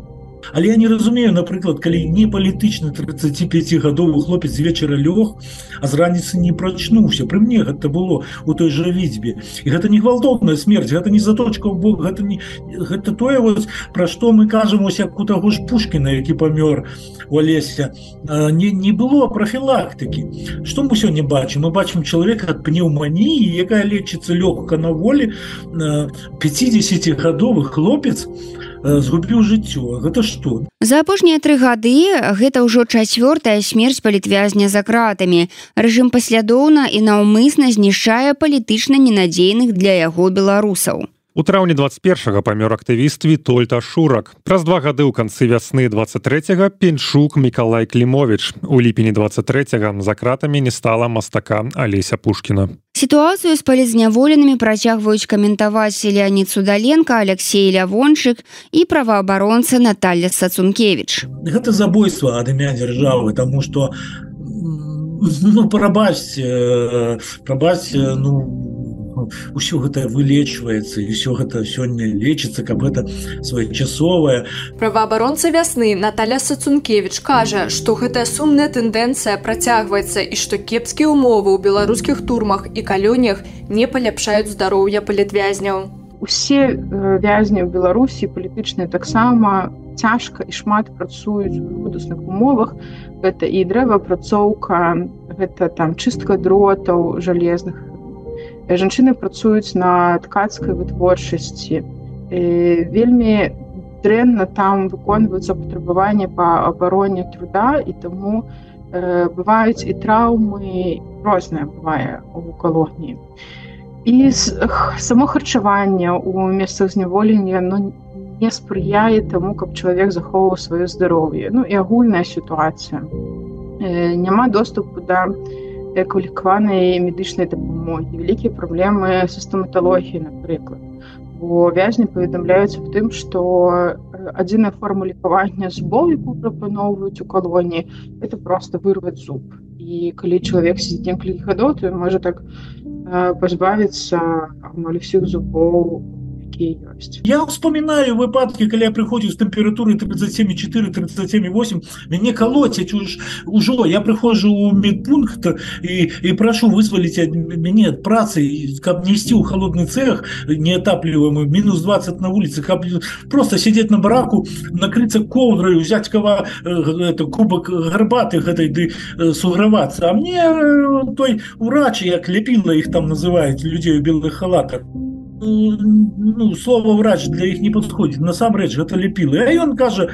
Але я не разумею напрыклад калі не палітычны 35гадовы хлопец з вечара лёг а з раніцы не прачнуўся пры мне гэта было у той жа відзьбе і гэта не гвалтоўная смерць гэта не заточка Бог гэта не гэта тое вот пра што мы кажам ось як у таго ж пушкіна які памёр у алеся не, не было профілактыкі што мы сёння бачым мы бачым чалавека ад пнеўманіі якая лечыцца лёгка на волі 50гадовы хлопец згубіў жыццё. Гэта што? За апошнія тры гады гэта ўжо чацвёртая смерць палітвязня за кратамі. Рэжым паслядоўна і наўмысна знішчае палітычна ненадзейных для яго беларусаў У траўні 21 памёр актывіст Вітольта Шурак. Праз два гады ў канцы вясны 23 пеньшук Миколай Клімович. У ліпені 23 за кратамі не стала мастака Алеся Пушкіна. Сітуацыю з палізняволенымі працягваюць каментаваць Леонид Судаленко, Алексей Лявончык і праваабаронца Наталья Сацункевич. Гэта забойства ад імя дзяржавы, таму што ну, прабачце, прабачце ну, ўсё гэта вылечваецца і ўсё гэта сёння лечыцца каб гэта своечасовая праваабаронца вясны Наталя сацункевич кажа што гэтая сумная тэндэнцыя працягваецца і што кепскія ўмовы ў беларускіх турмах і калёнях не паляпшаюць здароўя палітвязняў. Усе вязні ў беларусі палітычныя таксама цяжка і шмат працуюць у худасных умовах. Гэта і дрэваапрацоўка гэта там чыстка дротаў жалезных жанчыны працуюць на ткацкай вытворчасці вельмі дрэнна там выконваюцца патрабаванні па абароне труда і таму э, бываюць і траўмы розныя бывае у калоніі і само харчаванне у месцах зняволення ну, не спрыяе таму каб чалавек захоўваў сваё здароўе ну і агульная сітуацыя э, няма доступу да квалікаванай медычнай дапамогі вялікія праблемы са стаматалогіі напрыклад бо вязні паведамляюць аб тым што адзіная форма лікавання зубоў якую прапаноўваюць у калоніі это просто вырваць зуб і калі чалавек сидзі некалькі гадоў то можа так пазбавіцца амаль усіх зубоў у якія ёсць я вспоминаю выпадки калі я прыходзіў з тэмпературы 37,4 37,8 мяне калоцяць уж ужо я прыходжу у медпункт і і прашу вызваліць мяне ад працы каб несці ў холодны цех неатапліваемый мінус 20 на вуліцы каб просто сидеть на бараку накрыцца коўдраю взять кава это кубок гарбаты гэтай ды сугравацца а мне той урач як ляпіла іх там называюць людзей у белых халатах ну, слово врач для іх не подходит насамрэч гэта лепілы А ён кажа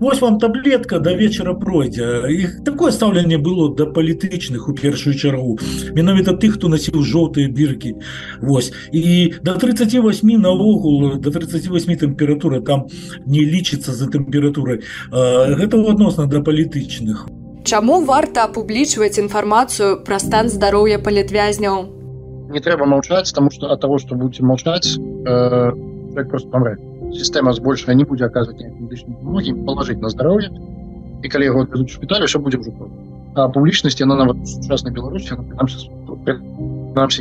вось вам таблетка до вечера пройдзе іх такое стаўленне было да палітычных у першую чаргу менавіта тых хто насіў жоўтыя біркі Вось і до 38 наогул до 38 тэмпература там не лічыцца за тэмпературай гэта адносна да палітычных Чаму варта апублічваць інфармацыю пра стан здароўя палітвязняў не трэба молчаць тому что от того что будете молчать э, просто помрет система збольшая не будзе оказывать многим положить на здоровье и коли его отвезут в шпиталь еще будем а публічнасці она нават сучаснай беларусі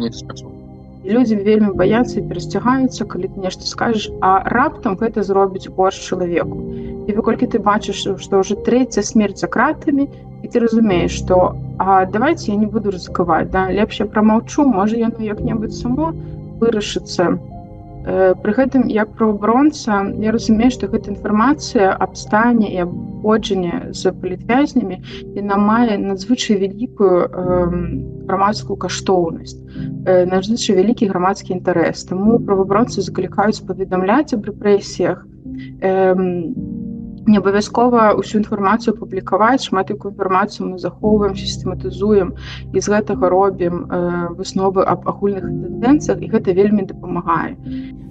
не спрацоўвае людзі вельмі баяцца і перасцягаюцца калі ты нешта скажаш а раптам гэта зробіць горш чалавеку і выколькі ты бачыш што ўжо трэця смерць за кратамі і ты разумееш што а давайте я не буду рызыкаваць да лепш я прамаўчу можа яно як-небудзь само вырашыцца э, пры гэтым як праваабронца я разумею што гэта інфармацыя аб стане і абходжанне з палітвязнямі яна мае надзвычай вялікую грамадскую каштоўнасць надзвычай вялікі грамадскі інтарэс таму праваабронцы заклікаюць паведамляць аб рэпрэсіях не абавязкова ўсю інфармацыю публікаваць шмат якую інфармацыю мы захоўваем сістэматызуем і з гэтага робім э, высновы аб агульных тэндэнцыях і гэта вельмі дапамагае.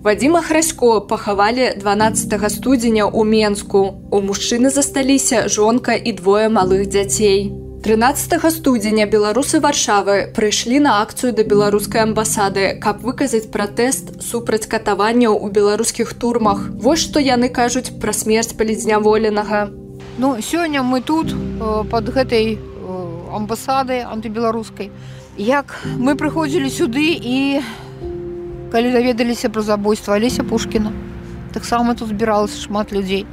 Вадзіма храсько пахавалі 12 студзеня ў менску. У мужчыны засталіся жонка і двое малых дзяцей 13 студзеня беларусы варшавы прыйшлі на акцыю да беларускай амбасады каб выказаць пратэст супраць катаванняў у беларускіх турмах. Вось што яны кажуць пра смерць палізняволенага Ну сёння мы тут э, под гэтай э, амбасады антыбеларускай. Як мы прыходзілі сюды і калі даведаліся пра забойства алеся пушкіна таксама тут збіралася шмат людзей.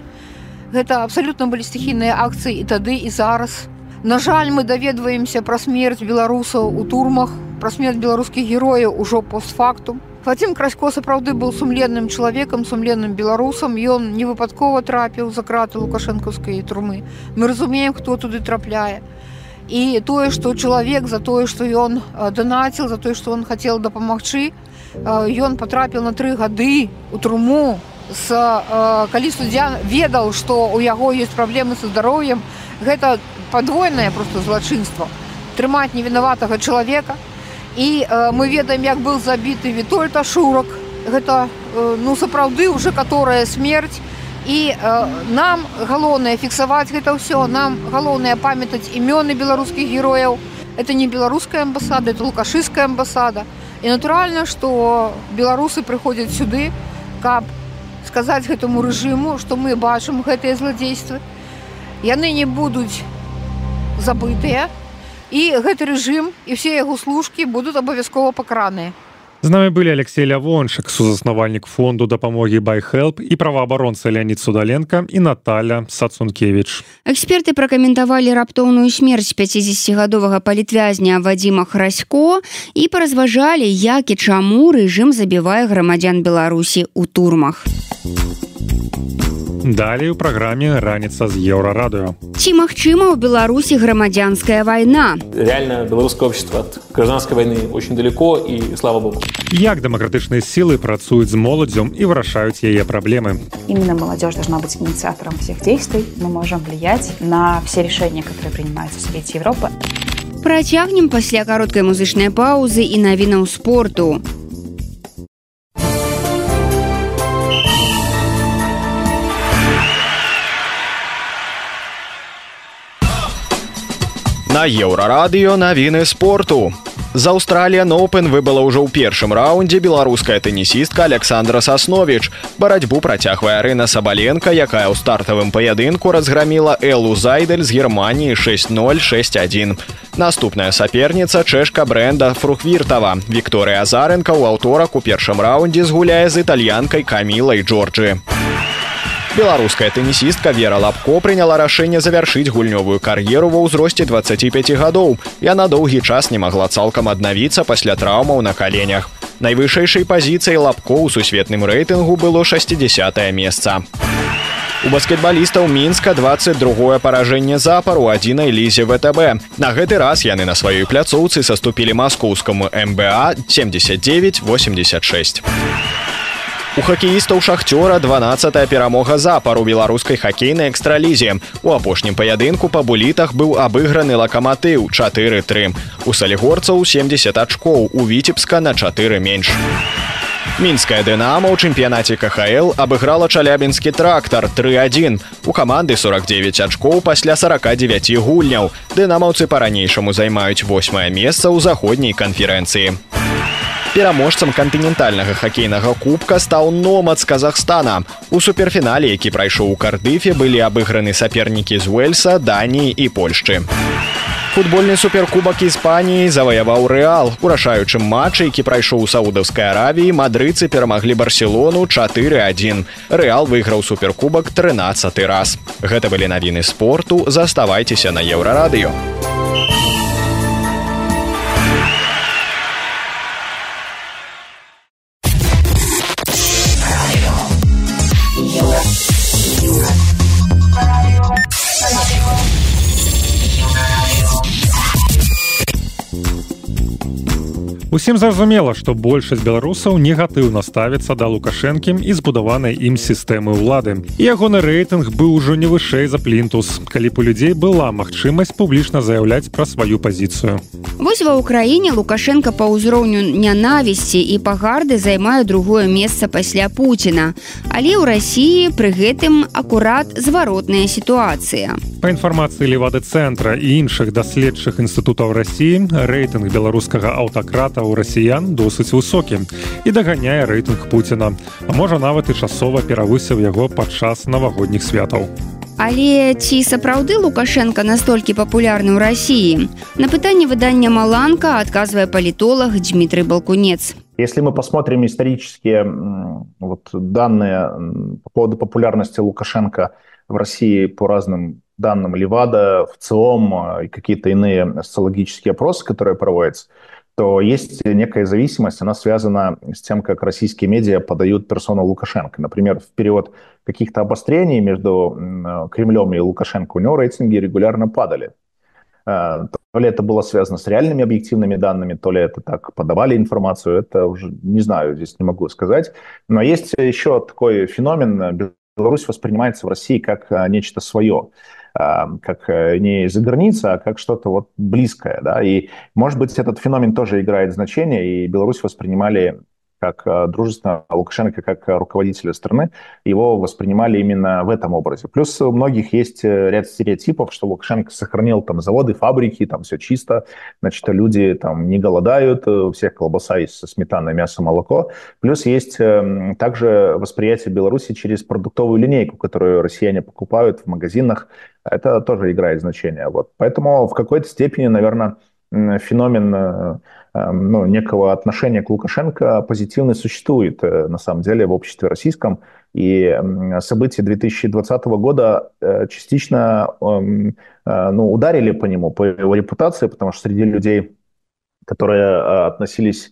Гэта абсалютна былі стыхійныя акцыі і тады і зараз На жаль мы даведваемся пра смерць беларусаў у турмах пра смерць беларускіх герояў ужо постфактум Вадзім красько сапраўды быў сумленным чалавекам сумленным беларусам ён не выпадкова трапіў за краты лукашэнкаўскай турмы мы разумеем хто туды трапляе і тое што чалавек за тое што ён данаціл за тое што он хацеў дапамагчы ён патрапіў на тры гады у труму с калі суддзя ведаў што у яго ёсць праблемы са здароўем гэта падвойнае просто злачынство трымаць невінаватага чалавека і э, мы ведаем як быў забіты вітольта шурак гэта э, ну сапраўды уже которая смерць і э, нам галоўнае фіксаваць гэта ўсё нам галоўнае памятаць імёны беларускіх герояў это не беларуская амбасада это лукашыская амбасада і натуральна што беларусы прыходзяць сюды каб сказаць гэтаму рэжыму што мы бачым гэтыя зладзействы яны не будуць забытыя і гэты рэжым і все яго служкі будуць абавязкова пакраныя З намі былі Алексей Лявончык, сузаснавальнік фонду дапамогі байхелп і праваабаронца Леонид Судаленко і Наталя Сацункевич. Эксперты пракаментавалі раптоўную смерць 50гадовага палітвязня Вадзіма Храсько і паразважалі, як і чаму рэжым забівае грамадзян Беларусі ў турмах. Далей у праграме раніца з еўрарадыо. Ці магчыма ў Беларусі грамадзянская вайна? Реально беларускае общество от гражданской войны очень далеко і слава богу. Як дэмакратычныя сілы працуюць з моладзем і вырашаюць яе праблемы. Именно молодежь должна быть инициатором всех действий. Мы можем влиять на все решения, которые принимаются в Совете Европы. Працягнем пасля кароткай музычнай паўзы і навінаў спорту. На еўрарадыё навіны спорту. З Аўстралія Ноупен выбыла ўжо ў першым раўндзе беларуская тэнісістка Александра Сасновіч. Барацьбу працягвае Арына Сабаленко, якая ў стартавым паядынку разграміла Элу Зайдель з Геррманіі 6061. Наступная саперніца чэшка бренда Фрухвіртава. Вікторыя Азаренко ў аўторак у першым раўндзе згуляе з італьянкай Камілай Джорджы. Беларуская тэнісістка Вера Лапко прыняла рашэнне завяршыць гульнёвую кар'еру ва ўзросце 25 гадоў. Яна доўгі час не магла цалкам аднавіцца пасля траўмаў на каленях. Найвышэйшай пазіцыяй лапко ў сусветным рэйтынгу было 60 месца. У баскетбалістаў мінска 22 паражэнне запару адзінай лізе ВТБ. На гэты раз яны на сваёй пляцоўцы саступілі маскоўскаму МБА 7986. У хакеістаў шахцёра 12 перамога запар у беларускай хакейнай экстралізе. У апошнім паядынку па булітах быў абыграны лакаматыў 4-3. У салігорцаў 70 ачкоў, у віцебска на 4 менш. Мінская дынама ў чэмпіянаце КХл абыграла чалябінскі трактар 3-1. У каманды 49 ачкоў пасля 49 гульняў. Дынамаўцы па-ранейшаму займаюць восьмае месца ў заходняй канферэнцыі. Пераможцам кантынентальнага хакейнага кубка стаў номад з Казахстана. У суперфінале, які прайшоў у кардыфе, былі абыграны сапернікі з Уэльса, Даніі і Польшчы. Футбольны суперкубак Іспаніі заваяваў рэал. У рашаючым матчы, які прайшоў у саудаўскай аравіі, мадрыцы перамаглі барселону 4-1. Рэал выйграў суперкубак 13 раз. Гэта былі навіны спорту, заставайцеся на еўрарадыё. Усім зразумела, што большасць беларусаў негатыўна ставіцца да лукашэнкі і збудаванай ім сістэмы ўлады. Ягоны рэйтынг быў ужо не вышэй за плінтус, калі б у людзей была магчымасць публічна заяўляць пра сваю пазіцыю. Вось ва ўкраіне Лукашенко па ўзроўню нянавісці і пагарды займае другое месца пасля Пуціна. Але ў рассіі пры гэтым акурат зваротная сітуацыя. Па інфармацыі левады цэнтра і іншых даследчых інстытутаў рассіі рэйтынг беларускага аўтакрата ў расіян досыць высокі і даганяе рэйтынг Пуціна, а можа нават і часова перавысіў яго падчас навагодніх святаў. Але ці сапраўды Лукашенко настолькі папулярны ў рассіі? На пытанне выдання Маланка адказвае палітолог Дмітрый Балкунец. Если мы посмотрим исторические вот, данные по поводу популярности Лукашенко в России по разным данным Левада, в ЦИОМ и какие-то иные социологические опросы, которые проводятся, то есть некая зависимость, она связана с тем, как российские медиа подают персону Лукашенко. Например, в период каких-то обострений между Кремлем и Лукашенко у него рейтинги регулярно падали. А, то ли это было связано с реальными объективными данными, то ли это так подавали информацию, это уже не знаю, здесь не могу сказать. Но есть еще такой феномен, Беларусь воспринимается в России как а, нечто свое как э, не из-за границы, а как что-то вот близкое, да, и, может быть, этот феномен тоже играет значение, и Беларусь воспринимали как э, дружественно Лукашенко как руководителя страны, его воспринимали именно в этом образе. Плюс у многих есть э, ряд стереотипов, что Лукашенко сохранил там заводы, фабрики, там все чисто, значит, люди там не голодают, э, у всех колбаса есть со сметаной, мясо, молоко. Плюс есть также восприятие Беларуси через продуктовую линейку, которую россияне покупают в магазинах. Это тоже играет значение. Вот. Поэтому в какой-то степени, наверное, феномен Эм, ну, некого отношения к Лукашенко позитивно существует э, на самом деле в обществе российском. И события 2020 года э, частично эм, э, ну, ударили по нему, по его репутации, потому что среди людей, которые относились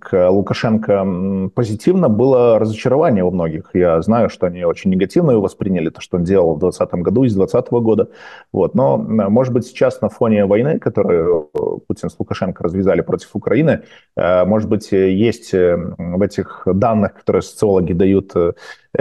к Лукашенко позитивно, было разочарование у многих. Я знаю, что они очень негативно его восприняли, то, что он делал в 2020 году, из 2020 года. Вот. Но, может быть, сейчас на фоне войны, которую Путин с Лукашенко развязали против Украины, э, может быть, есть э, в этих данных, которые социологи дают, э,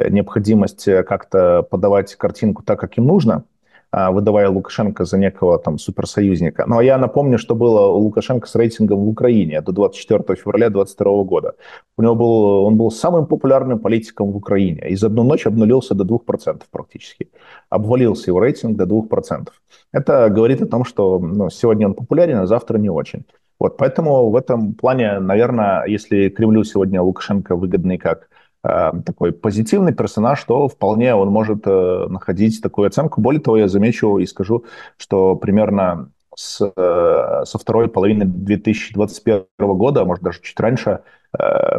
необходимость как-то подавать картинку так, как им нужно – выдавая Лукашенко за некого там суперсоюзника. А я напомню, что было у Лукашенко с рейтингом в Украине до 24 февраля 2022 года. У него был, он был самым популярным политиком в Украине. И за одну ночь обнулился до 2% практически. Обвалился его рейтинг до 2%. Это говорит о том, что ну, сегодня он популярен, а завтра не очень. Вот, поэтому в этом плане, наверное, если Кремлю сегодня Лукашенко выгодный как такой позитивный персонаж, то вполне он может э, находить такую оценку. Более того, я замечу и скажу, что примерно с, э, со второй половины 2021 года, а может даже чуть раньше,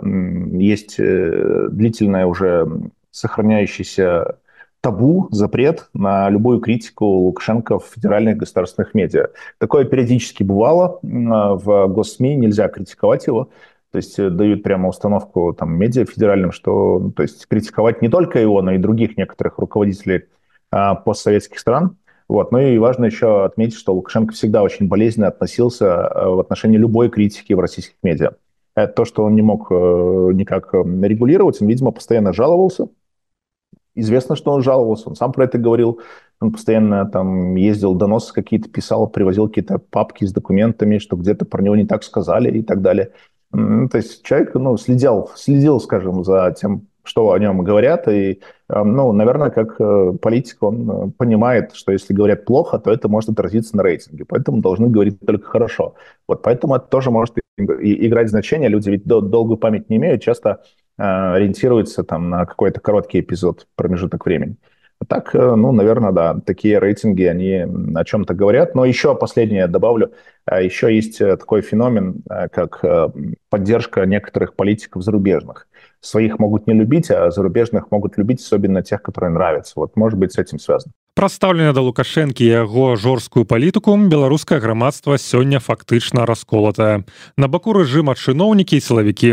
есть длительное уже сохраняющийся табу, запрет на любую критику Лукашенко в федеральных государственных медиа. Такое периодически бывало в госсми, нельзя критиковать его, то есть э, дают прямо установку там медиа федеральным, что ну, то есть критиковать не только его, но и других некоторых руководителей а, постсоветских стран. Вот. Ну и важно еще отметить, что Лукашенко всегда очень болезненно относился а, в отношении любой критики в российских медиа. Это то, что он не мог э, никак регулировать, он, видимо, постоянно жаловался. Известно, что он жаловался, он сам про это говорил. Он постоянно там ездил, доносы какие-то писал, привозил какие-то папки с документами, что где-то про него не так сказали и так далее. То есть человек ну, следил, следил, скажем, за тем, что о нем говорят, и, ну, наверное, как э, политик он э, понимает, что если говорят плохо, то это может отразиться на рейтинге, поэтому должны говорить только хорошо. Вот поэтому это тоже может играть значение. Люди ведь долгую память не имеют, часто э, ориентируются там на какой-то короткий эпизод, промежуток времени. Так, э, ну, наверное, да, такие рейтинги, они о чем-то говорят. Но еще последнее добавлю. Еще есть э, такой феномен, э, как поддержка некоторых политиков зарубежных. Своих могут не любить, а зарубежных могут любить, особенно тех, которые нравятся. Вот, может быть, с этим связано. Прадстаўлена да лукашэнкі яго жорсткую палітыку беларускае грамадства сёння фактычна расколатае на баку рэжыма чыноўнікі і сілавікі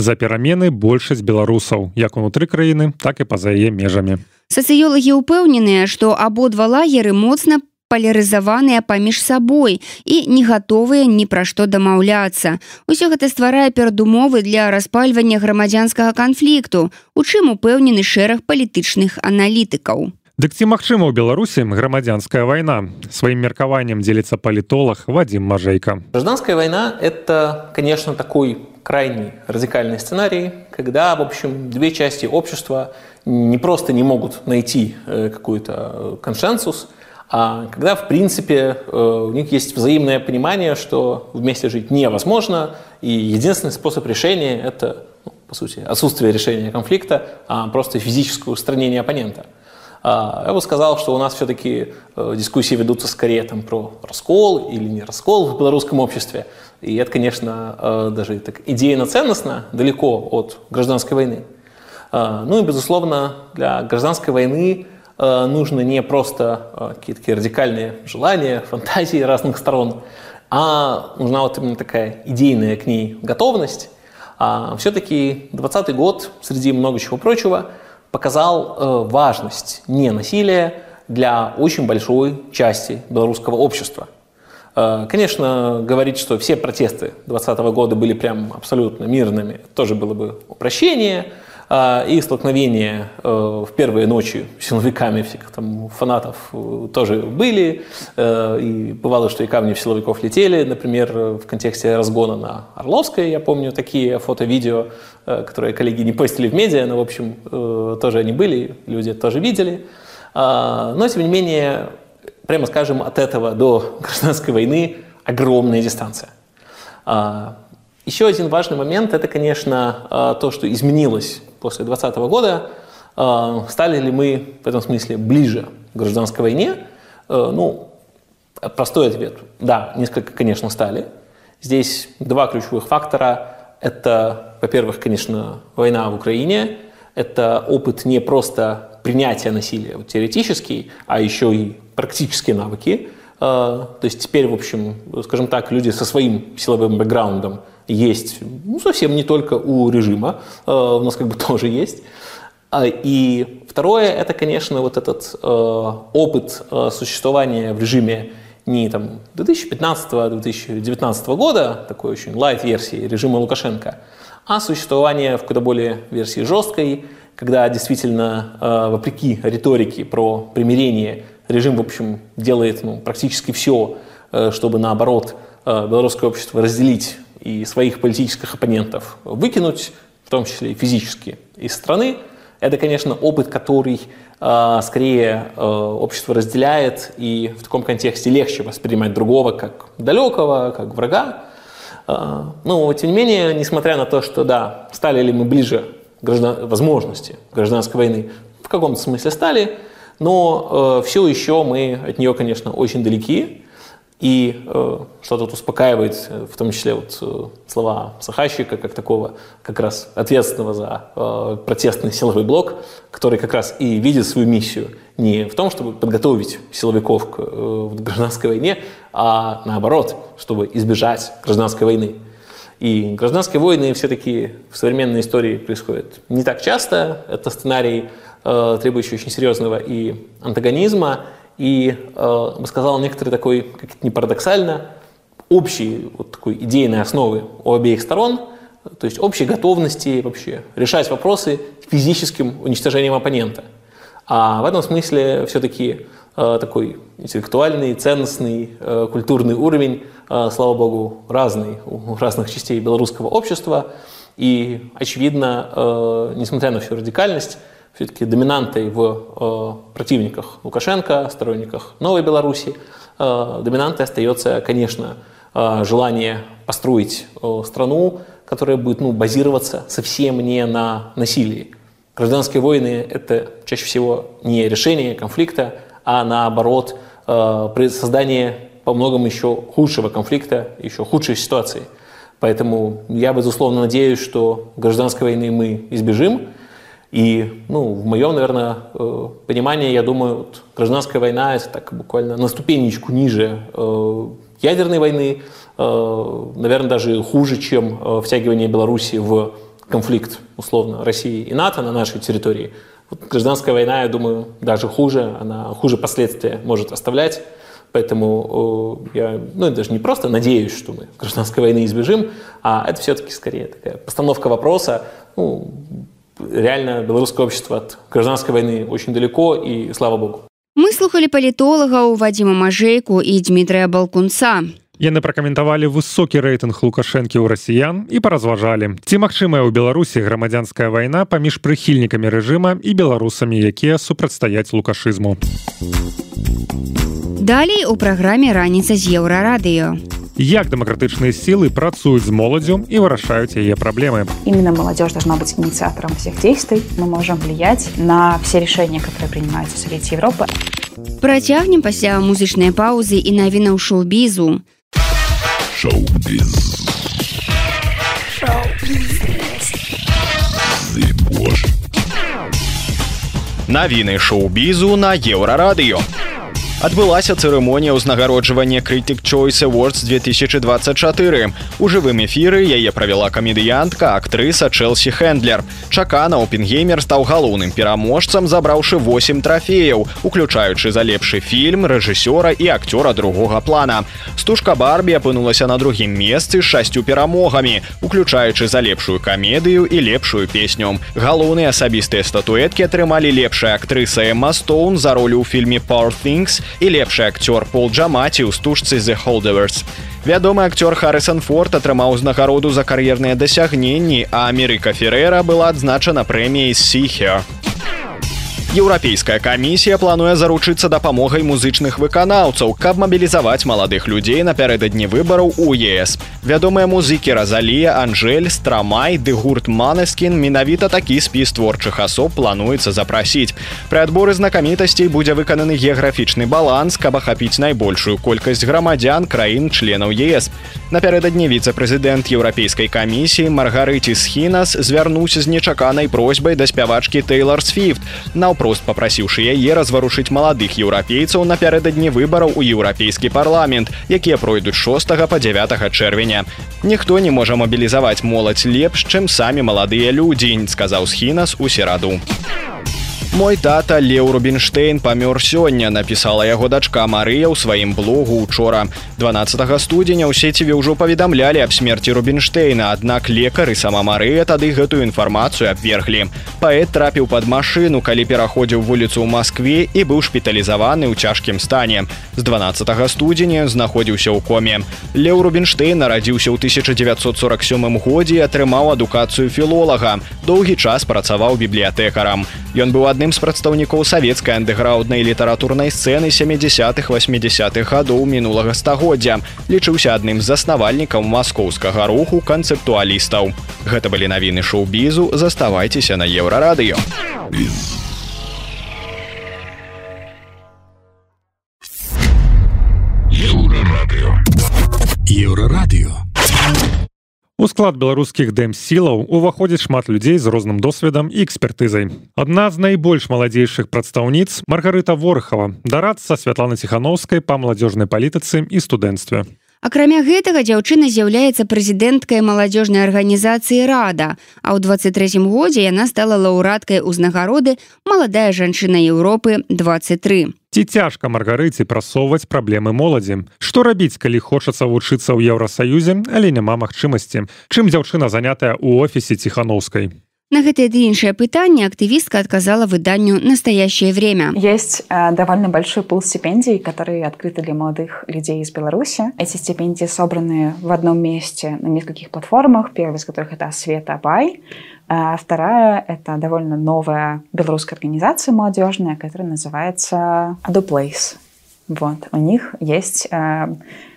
за перамены большасць беларусаў як унутры краіны так і па-за яе межамі сацыёлагі ўпэўненыя што абодва лагеры моцна палярызаваныя паміж сабой і не гатовыя ні пра што дамаўляцца. Усё гэта стварае перадумовы для распальвання грамадзянскага канфлікту, у чым упэўнены шэраг палітычных аналітыкаў. Дык ці магчыма ў Беларусі грамадзянская вайна сваім меркаваннем дзеліцца палітолог Вадзім Мажейка. Гражданская война это, конечно, такой крайний радикальный сценарий, когда, в общем, две части общества не просто не могут найти э, какой-то э, консенсус, а когда, в принципе, э, у них есть взаимное понимание, что вместе жить невозможно, и единственный способ решения – это, ну, по сути, отсутствие решения конфликта, а просто физическое устранение оппонента. А, я бы сказал, что у нас все-таки дискуссии ведутся скорее там, про раскол или не раскол в белорусском обществе. И это, конечно, даже так идейно-ценностно, далеко от гражданской войны. А, ну и, безусловно, для гражданской войны нужно не просто какие-то такие радикальные желания, [LAUGHS] фантазии разных сторон, а нужна вот именно такая идейная к ней готовность. А все-таки 20 год, среди много чего прочего, показал важность не насилия для очень большой части белорусского общества – Э, конечно, говорить, что все протесты 2020 года были прям абсолютно мирными, тоже было бы упрощение. Э, и столкновения э, в первые ночи силовиками всех там фанатов тоже были. И бывало, что и камни в силовиков летели, например, в контексте разгона на Орловской, я помню такие фото-видео, которые коллеги не постили в медиа, но, в общем, тоже они были, люди тоже видели. Но, тем не менее, прямо скажем, от этого до [LAUGHS] гражданской войны огромная дистанция. Еще один важный момент – это, конечно, а, то, что изменилось после 2020 года. А, стали ли мы в этом смысле ближе к гражданской войне? Ну, простой ответ – да, несколько, конечно, стали. Здесь два ключевых фактора. Это, во-первых, конечно, война в Украине. Это опыт не просто принятия насилия вот, теоретический, а еще и практические навыки. То есть теперь, в общем, скажем так, люди со своим силовым бэкграундом есть ну, совсем не только у режима, а, у нас как бы [LAUGHS] тоже есть. А, и второе, это, конечно, вот этот опыт существования в режиме не там 2015-2019 года, такой очень лайт-версии режима Лукашенко, а существование в куда более версии жесткой, когда действительно, вопреки риторике про примирение, режим, в общем, делает ну, практически все, э, чтобы, наоборот, э, белорусское общество разделить и своих политических оппонентов выкинуть, в том числе и физически, из страны. Это, конечно, опыт, который э, скорее общество разделяет, и в таком контексте легче воспринимать другого как далекого, как врага. Но, тем не менее, несмотря на то, что, да, стали ли мы ближе граждан... возможности гражданской войны, в каком-то смысле стали, но э, все еще мы от нее, конечно, очень далеки. И э, что тут успокаивает, э, в том числе вот, э, слова Сахащика, как такого как раз ответственного за э, протестный силовой блок, который как раз и видит свою миссию не в том, чтобы подготовить силовиков к э, гражданской войне, а наоборот, чтобы избежать гражданской войны. И гражданские войны все-таки в современной истории происходят не так часто. Это сценарий э, требующий очень серьезного и антагонизма, и, э, сказал, некоторые такой, как это не парадоксально, общей вот такой идейной основы у обеих сторон, то есть общей готовности вообще решать вопросы физическим уничтожением оппонента. А в этом смысле все-таки э, такой интеллектуальный, ценностный, э, культурный уровень, э, слава богу, разный у разных частей белорусского общества. И, очевидно, э, несмотря на всю радикальность, все-таки доминантой в э, противниках Лукашенко, сторонниках Новой Беларуси, э, доминантой остается, конечно, э, желание построить э, страну, которая будет ну, базироваться совсем не на насилии. Гражданские войны – это чаще всего не решение конфликта, а наоборот э, создание по многому еще худшего конфликта, еще худшей ситуации. Поэтому я, безусловно, надеюсь, что гражданской войны мы избежим, и, ну, в моем, наверное, э, понимании, я думаю, вот, гражданская война – это так буквально на ступенечку ниже э, ядерной войны, э, наверное, даже хуже, чем э, втягивание Беларуси в конфликт, условно, России и НАТО на нашей территории. Вот гражданская война, я думаю, даже хуже, она хуже последствия может оставлять. Поэтому э, я ну, даже не просто надеюсь, что мы гражданской войны избежим, а это все-таки скорее такая постановка вопроса, ну, реально беларускае общество от гражданской войны очень далеко и слава богу. Мы слухали палітолагаў вадзіма мажейку і дмітрия балкунца. Яны пракаментавалі высокі рэйтынг лукашэнкі ў расіян і паразважалі ці магчымая ў беларусі грамадзянская вайна паміж прыхільнікамі рэжыма і беларусамі якія супрацьстаяць лукашызму. Далей у праграме раніца з еўрарадыё як дэмакратычныя сілы працуюць з моладзю і вырашаюць яе праблемы. Именно молодежь должна быть инициатором всех действий. Мы можем влиять на все решения, которые принимаются в Совете Европы. Працягнем пасля музычнай паўзы і навінаў шоу-бізу. Шоу-біз. Шоу-біз. Навіны шоу-бізу на еўрарадыё Адбылася цырымонія ўзнагароджвання крытик choice awards 2024 у жывым эфіры яе правяла камедыянтка актрыса чэлсі хендлер чакана опенгеймер стаў галоўным пераможцам забраўшы 8 трафеяў уключаючы за лепшы фільм рэжысёра і акцёра другога плана. Стужка барбі апынулася на другім месцы шасцю перамогамі уключаючы за лепшую камедыю і лепшую песню. Галоўныя асабістыя статуэткі атрымалі лепшая актрыса эмма стоун за ролю ў фільме power things і лепшы акцёр пол джамаці ў стужцы the holders вядомы акцёр харрисон форд атрымаў узнагароду за кар'ерныя дасягненні а амерыка ферера была адзначана прэміяй сихер Еўрапейская камісія плануе заручыцца дапамогай музычных выканаўцаў, каб мабілізаваць маладых людзей напярэдадні выбараў у ЕС. Вядомыя музыкі Разалія, Анжель, Страмай, ды гурт Манескін менавіта такі спіс творчых асоб плануецца запрасіць. Пры адборы знакамітасцей будзе выкананы геаграфічны баланс, каб ахапіць найбольшую колькасць грамадзян краін членаў ЕС. Напярэдадні віцэ-прэзідэнт еўрапейскай камісіі Маргарыці Схінас звярнуўся з нечаканай просьбай да спявачкі Тейлор Свіфт. Наўпрост попрасіўшы яе разварушыць маладых еўрапейцаў напярэдадні выбараў у еўрапейскі парламент, якія пройдуць 6 па 9 чэрвеня. Ніхто не можа мабілізаваць моладзь лепш, чым самі маладыя людзі, сказаў Схінас у сераду. Мой тата Леў Рубінштейн памёр сёння, напісала яго дачка Марыя ў сваім блогу учора. 12 студзеня ў сеціве ўжо паведамлялі аб смерці Рубінштейна, аднак лекары сама Марыя тады гэтую інфармацыю абверглі. Паэт трапіў пад машыну, калі пераходзіў вуліцу ў Маскве і быў шпіталізаваны ў цяжкім стане. З 12 студзеня знаходзіўся ў коме. Леў Рубінштейн нарадзіўся ў 1947 годзе і атрымаў адукацыю філолага. Доўгі час працаваў бібліятэкарам. Ён быў адным з прадстаўнікоў савецкай андэграўднай літаратурнай сцэны 70-х 80-х гадоў мінулага стагоддзя. Лічыўся адным з заснавальнікаў маскоўскага руху канцэптуалістаў. Гэта былі навіны шоу-бізу, заставайцеся на еўрарадыё. Еўрарадыё. Еўрарадыё. У склад беларускіх дэм-сілаў уваходзіць шмат людзей з розным досведам і экспертызай. Адна з найбольш маладзейшых прадстаўніц Маргарыта Ворхава, дарацца Святлана Ціхановскай па маладзёжнай палітыцы і студэнцтве. Акрамя гэтага дзяўчына з'яўляецца прэзідэнткай маладзёжнай арганізацыі рада, а ў 23 годзе яна стала лаўрадкай узнагароды маладая жанчына Еўропы 23. Ці цяжка маргарыці прасоўваць праблемы моладзі. Што рабіць, калі хочацца вучыцца ў Еўрасаюзе, але няма магчымасці. Чым дзяўчына занятая ў офісе ціхановскай. На гэтые ды іншае пытанне актывістка отказала выданню «Настоящее время». Есть э, довольно большой пул стипендий, которые открыты для молодых людей из Беларуси. Эти стипендии собраны в одном месте на нескольких платформах, первая из которых это «Света Бай», а вторая — это довольно новая белорусская организация молодежная, которая называется «Ado Place». Вот. У них есть э,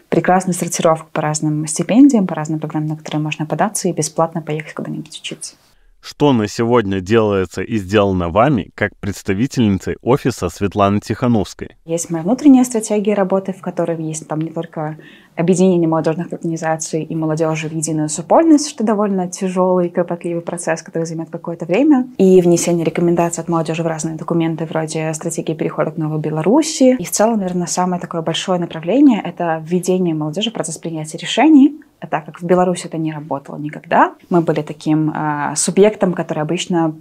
прекрасная сортировка по разным стипендиям, по разным программам, на которые можно податься и бесплатно поехать куда-нибудь учиться. Что на сегодня делается и сделано вами, как представительницей офиса Светланы Тихановской? Есть моя внутренняя стратегия работы, в которой есть там не только объединение молодежных организаций и молодежи в единую супольность, что довольно тяжелый и кропотливый процесс, который займет какое-то время, и внесение рекомендаций от молодежи в разные документы вроде стратегии перехода к Новой Беларуси. И в целом, наверное, самое такое большое направление — это введение молодежи в процесс принятия решений, так как в Беларуси это не работало никогда. Мы были таким э, субъектом, который обычно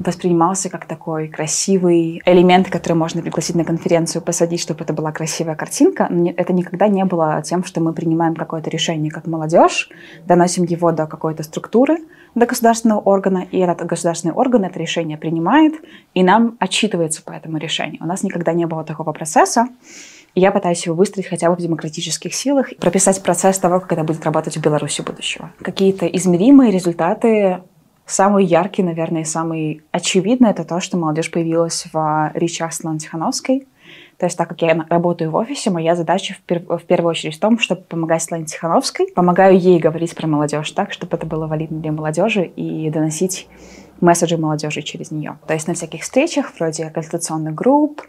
воспринимался как такой красивый элемент, который можно пригласить на конференцию, посадить, чтобы это была красивая картинка. Но это никогда не было тем, что мы принимаем какое-то решение как молодежь, доносим его до какой-то структуры, до государственного органа, и этот государственный орган это решение принимает, и нам отчитывается по этому решению. У нас никогда не было такого процесса. Я пытаюсь его выстроить хотя бы в демократических силах, прописать процесс того, как это будет работать в Беларуси будущего. Какие-то измеримые результаты Самый яркий, наверное, и самый очевидный – это то, что молодежь появилась в речах Тихановской. То есть, так как я работаю в офисе, моя задача в, пер в первую очередь в том, чтобы помогать Светлане Тихановской, помогаю ей говорить про молодежь так, чтобы это было валидно для молодежи и доносить месседжи молодежи через нее. То есть на всяких встречах, вроде консультационных групп,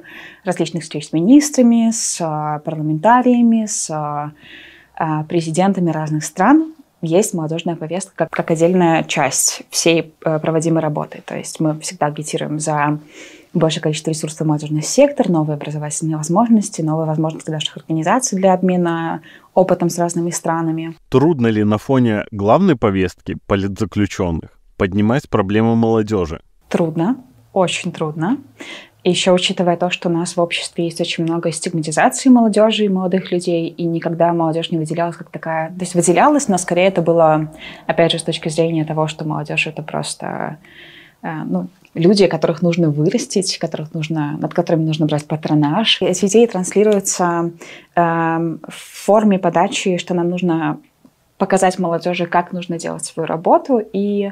различных встреч с министрами, с а, парламентариями, с а, а, президентами разных стран, есть молодежная повестка как, как отдельная часть всей э, проводимой работы. То есть мы всегда агитируем за большее количество ресурсов в молодежный сектор, новые образовательные возможности, новые возможности наших организаций для обмена опытом с разными странами. Трудно ли на фоне главной повестки политзаключенных поднимать проблемы молодежи? Трудно, очень трудно. Еще учитывая то, что у нас в обществе есть очень много стигматизации молодежи и молодых людей, и никогда молодежь не выделялась как такая... То есть выделялась, но скорее это было, опять же, с точки зрения того, что молодежь — это просто э, ну, люди, которых нужно вырастить, которых нужно, над которыми нужно брать патронаж. Эти идеи транслируются э, в форме подачи, что нам нужно показать молодежи, как нужно делать свою работу, и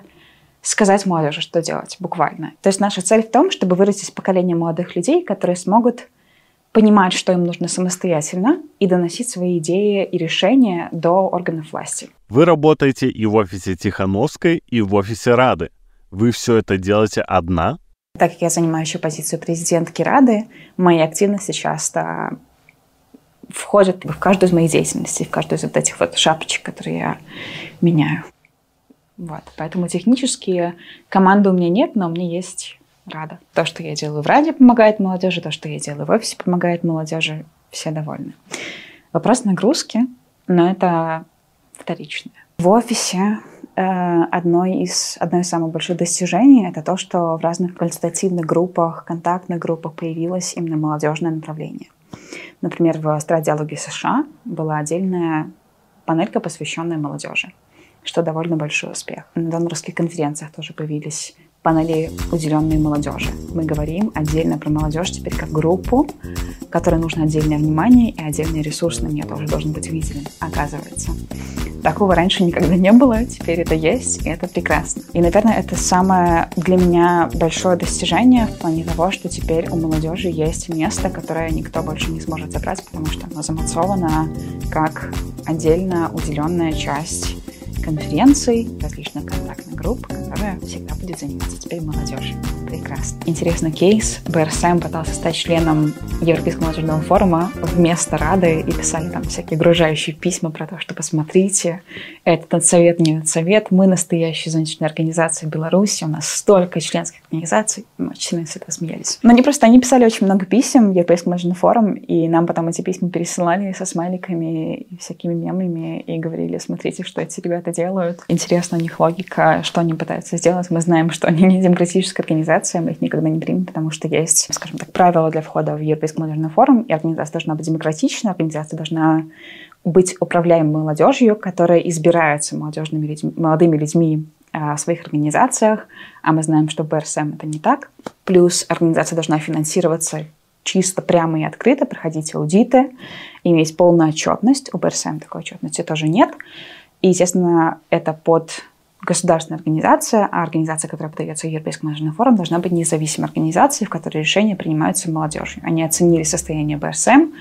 сказать молодежи, что делать, буквально. То есть наша цель в том, чтобы вырастить поколение молодых людей, которые смогут понимать, что им нужно самостоятельно, и доносить свои идеи и решения до органов власти. Вы работаете и в офисе Тихановской, и в офисе Рады. Вы все это делаете одна? Так как я занимаю еще позицию президентки Рады, мои активности часто входят в каждую из моих деятельностей, в каждую из вот этих вот шапочек, которые я меняю. Вот. Поэтому технические команды у меня нет, но у меня есть Рада. То, что я делаю в Раде, помогает молодежи, то, что я делаю в офисе, помогает молодежи. Все довольны. Вопрос нагрузки, но это вторичное. В офисе э, одно из, одно из самых больших достижений это то, что в разных консультативных группах, контактных группах появилось именно молодежное направление. Например, в Страдиалоге США была отдельная панелька, посвященная молодежи что довольно большой успех. На донорских конференциях тоже появились панели, уделенные молодежи. Мы говорим отдельно про молодежь теперь как группу, которой нужно отдельное внимание и отдельный ресурс на нее тоже должен быть выделен, оказывается. Такого раньше никогда не было, теперь это есть, и это прекрасно. И, наверное, это самое для меня большое достижение в плане того, что теперь у молодежи есть место, которое никто больше не сможет забрать, потому что оно замацовано как отдельно уделенная часть конференций, различных контактных групп, которая всегда будет заниматься теперь молодежью. Прекрасно. Интересный кейс. БРСМ пытался стать членом Европейского молодежного форума вместо Рады и писали там всякие гружающие письма про то, что посмотрите, этот совет не совет, мы настоящая заняточная организация Беларуси, у нас столько членских организаций. Мы очень сильно с этого смеялись. Но они просто, они писали очень много писем в Европейский молодежный форум, и нам потом эти письма пересылали со смайликами и всякими мемами и говорили, смотрите, что эти ребята делают. Интересна у них логика, что они пытаются сделать. Мы знаем, что они [LAUGHS] не демократическая организация, мы их никогда не примем, потому что есть, скажем так, правила для входа в Европейский молодежный форум, и организация должна быть демократичной, организация должна быть управляемой молодежью, которая избирается молодежными людьми, молодыми людьми а, в своих организациях, а мы знаем, что БРСМ это не так. Плюс организация должна финансироваться чисто, прямо и открыто, проходить аудиты, иметь полную отчетность. У БРСМ такой отчетности тоже нет. И, естественно, это под государственная организация, а организация, которая подается в Европейский молодежный форум, должна быть независимой организацией, в которой решения принимаются молодежью. Они оценили состояние БРСМ,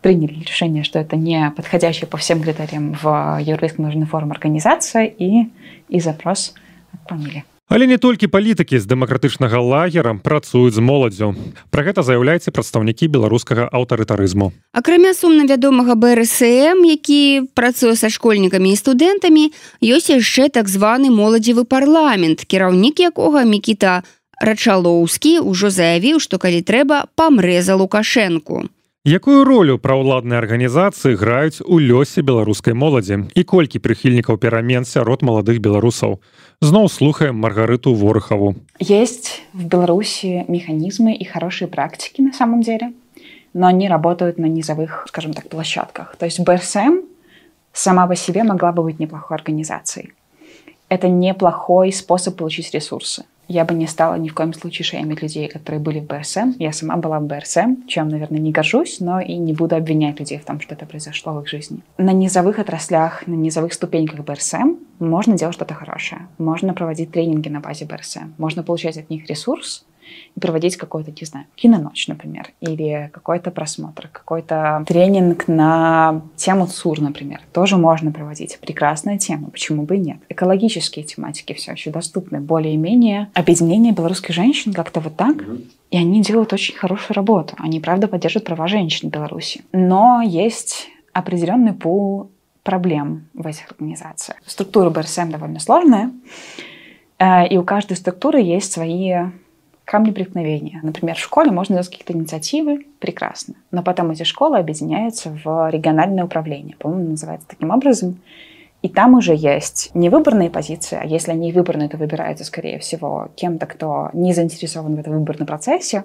приняли решение, что это не подходящая по всем критериям в Европейский молодежный форум организация, и, и запрос отклонили. Але не толькі палітыкі з дэмакратычнага лагера працуюць з моладзю. Пра гэта заяўляюцца прадстаўнікі беларускага аўтарытарызму. Акрамя сумна вядомага БРСМ, які працуе са школьнікамі і студэнтамі, ёсць яшчэ так званы моладзевы парламент, кіраўнік якога Мікіта Рачалоўскі ўжо заявіў, што калі трэба памрэ за лукашэнку. Якую ролю праўладныя арганізацыі граюць у лёсе беларускай моладзі? І колькі прыхільнікаў перамен сярод маладых беларусаў? Зноў слухаем маргарыту ворохаву. Есть в беларуси механизмы и хорошие практики на самом деле но они работают на низовых скажем так площадках. То есть бсм сама по себе могла бы быть неплохой организацией. Это неплохой способ получить ресурсы я бы не стала ни в коем случае шеймить людей, которые были в БРСМ. Я сама была в БРСМ, чем, наверное, не горжусь, но и не буду обвинять людей в том, что это произошло в их жизни. На низовых отраслях, на низовых ступеньках БРСМ можно делать что-то хорошее. Можно проводить тренинги на базе БРСМ. Можно получать от них ресурс, и проводить какой-то, не знаю, киноночь, например, или какой-то просмотр, какой-то тренинг на тему ЦУР, например, тоже можно проводить. Прекрасная тема, почему бы и нет. Экологические тематики все еще доступны. Более-менее объединение белорусских женщин как-то вот так, и они делают очень хорошую работу. Они, правда, поддерживают права женщин в Беларуси. Но есть определенный пул проблем в этих организациях. Структура БРСМ довольно сложная, э, и у каждой структуры есть свои камни преткновения. Например, в школе можно делать какие-то инициативы, прекрасно. Но потом эти школы объединяются в региональное управление. По-моему, называется таким образом. И там уже есть не выборные позиции, а если они выборные, то выбираются, скорее всего, кем-то, кто не заинтересован в этом выборном процессе.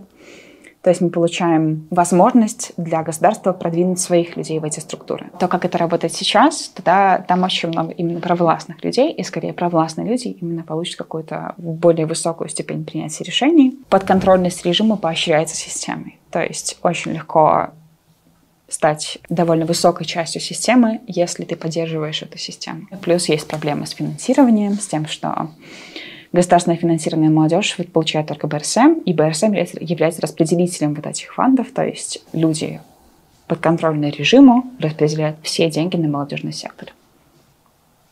То есть мы получаем возможность для государства продвинуть своих людей в эти структуры. То, как это работает сейчас, тогда там очень много именно провластных людей, и скорее провластные люди именно получат какую-то более высокую степень принятия решений. Подконтрольность режима поощряется системой. То есть очень легко стать довольно высокой частью системы, если ты поддерживаешь эту систему. Плюс есть проблемы с финансированием, с тем, что государственное финансирование молодежь получает только БРСМ, и БРСМ является распределителем вот этих фондов, то есть люди подконтрольные режиму распределяют все деньги на молодежный сектор.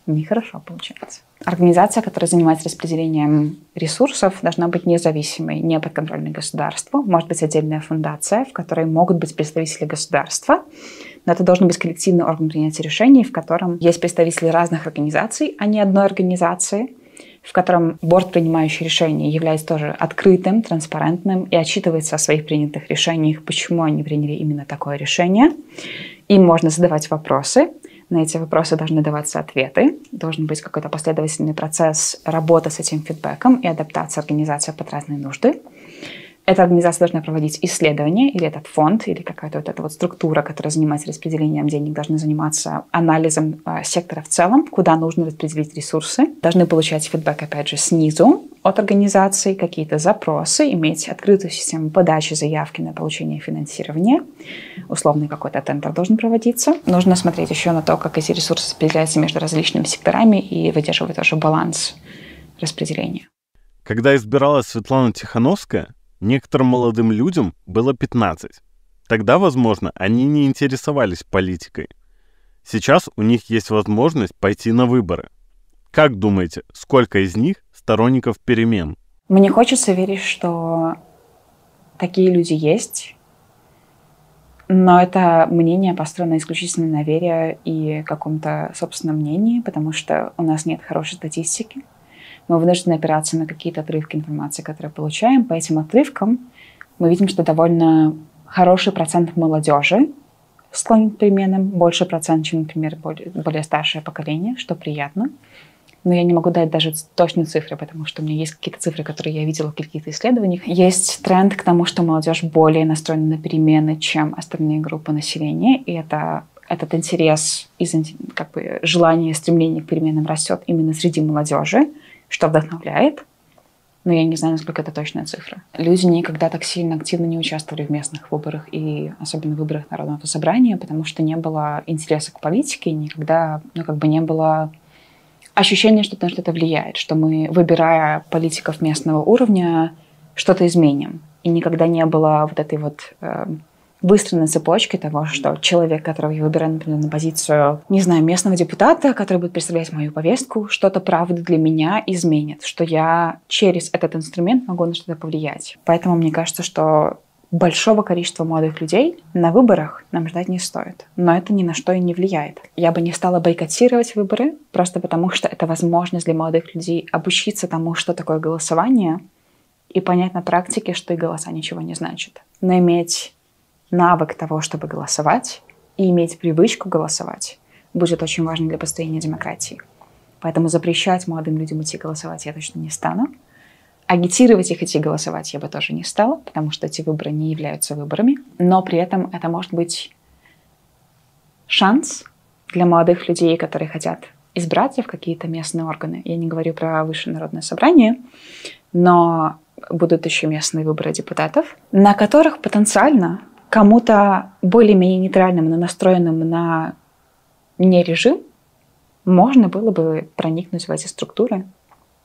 Нехорошо получается. Организация, которая занимается распределением ресурсов, должна быть независимой, не подконтрольной государству. Может быть отдельная фундация, в которой могут быть представители государства, но это должен быть коллективный орган принятия решений, в котором есть представители разных организаций, а не одной организации – в котором борт, принимающий решения, является тоже открытым, транспарентным и отчитывается о своих принятых решениях, почему они приняли именно такое решение. Им можно задавать вопросы, на эти вопросы должны даваться ответы, должен быть какой-то последовательный процесс работы с этим фидбэком и адаптация организации под разные нужды эта организация должна проводить исследования, или этот фонд, или какая-то вот эта вот структура, которая занимается распределением денег, должны заниматься анализом э, сектора в целом, куда нужно распределить ресурсы, должны получать фидбэк, опять же, снизу от организации, какие-то запросы, иметь открытую систему подачи заявки на получение финансирования, условный какой-то тендер должен проводиться. Нужно смотреть еще на то, как эти ресурсы распределяются между различными секторами и выдерживать тоже баланс распределения. Когда избиралась Светлана Тихановская, Некоторым молодым людям было 15. Тогда, возможно, они не интересовались политикой. Сейчас у них есть возможность пойти на выборы. Как думаете, сколько из них сторонников перемен? Мне хочется верить, что такие люди есть, но это мнение построено исключительно на вере и каком-то собственном мнении, потому что у нас нет хорошей статистики мы вынуждены опираться на какие-то отрывки информации, которые получаем. По этим отрывкам мы видим, что довольно хороший процент молодежи склонен к переменам, больше процент, чем, например, более, более старшее поколение, что приятно. Но я не могу дать даже точные цифры, потому что у меня есть какие-то цифры, которые я видела в каких-то исследованиях. Есть тренд к тому, что молодежь более настроена на перемены, чем остальные группы населения, и это этот интерес, как бы желание, стремление к переменам растет именно среди молодежи что вдохновляет, но я не знаю, насколько это точная цифра. Люди никогда так сильно активно не участвовали в местных выборах и особенно в выборах Народного собрания, потому что не было интереса к политике, никогда, ну, как бы не было ощущения, что на что-то влияет, что мы, выбирая политиков местного уровня, что-то изменим. И никогда не было вот этой вот э, выстроенной цепочки того, что человек, которого я выбираю, например, на позицию, не знаю, местного депутата, который будет представлять мою повестку, что-то правда для меня изменит, что я через этот инструмент могу на что-то повлиять. Поэтому мне кажется, что большого количества молодых людей на выборах нам ждать не стоит. Но это ни на что и не влияет. Я бы не стала бойкотировать выборы, просто потому что это возможность для молодых людей обучиться тому, что такое голосование, и понять на практике, что и голоса ничего не значат. Но иметь навык того, чтобы голосовать и иметь привычку голосовать, будет очень важно для построения демократии. Поэтому запрещать молодым людям идти голосовать я точно не стану. Агитировать их идти голосовать я бы тоже не стала, потому что эти выборы не являются выборами. Но при этом это может быть шанс для молодых людей, которые хотят избраться в какие-то местные органы. Я не говорю про высшее народное собрание, но будут еще местные выборы депутатов, на которых потенциально кому-то более-менее нейтральным, но настроенным на не режим, можно было бы проникнуть в эти структуры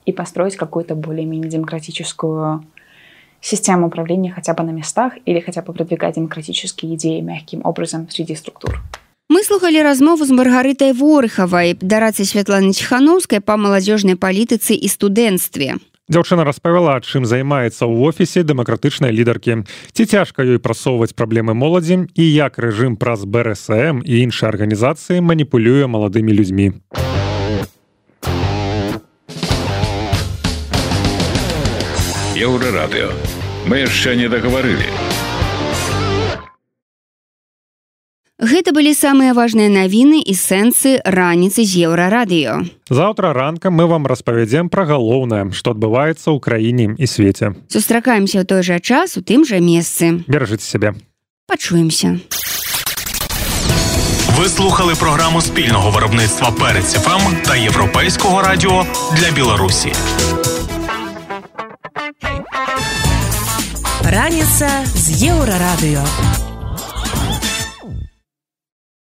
и построить какую-то более-менее демократическую систему управления хотя бы на местах или хотя бы продвигать демократические идеи мягким образом среди структур. Мы слухали размову з маргарытай ворыхавай дарацы святланы ціхановскай па маладзёжнай палітыцы і студэнцтве Дзяўчына распавяла, чым займаецца ў офісе дэмакратычнай лідаркі. Ці цяжка ёй прасоўваць праблемы моладзі і як рэжым праз БРСМ і іншыя арганізацыі маніпулюе маладымі людзьмі. Еўрарадыё. Мы яшчэ не дагаварылі. Гэта былі самыя важныя навіны і сэнсы раніцы з еўрарадыё. Заўтра ранкам мы вам распавядзем пра галоўнае, што адбываецца ў краіне і свеце. Сустракаемся ў той жа час у тым жа месцы. Беражыце сябе. Пачуемся. Ви слухали програму спільного виробництва Перець ФМ та Європейського радіо для Білорусі. Раніца з еўрарадыё.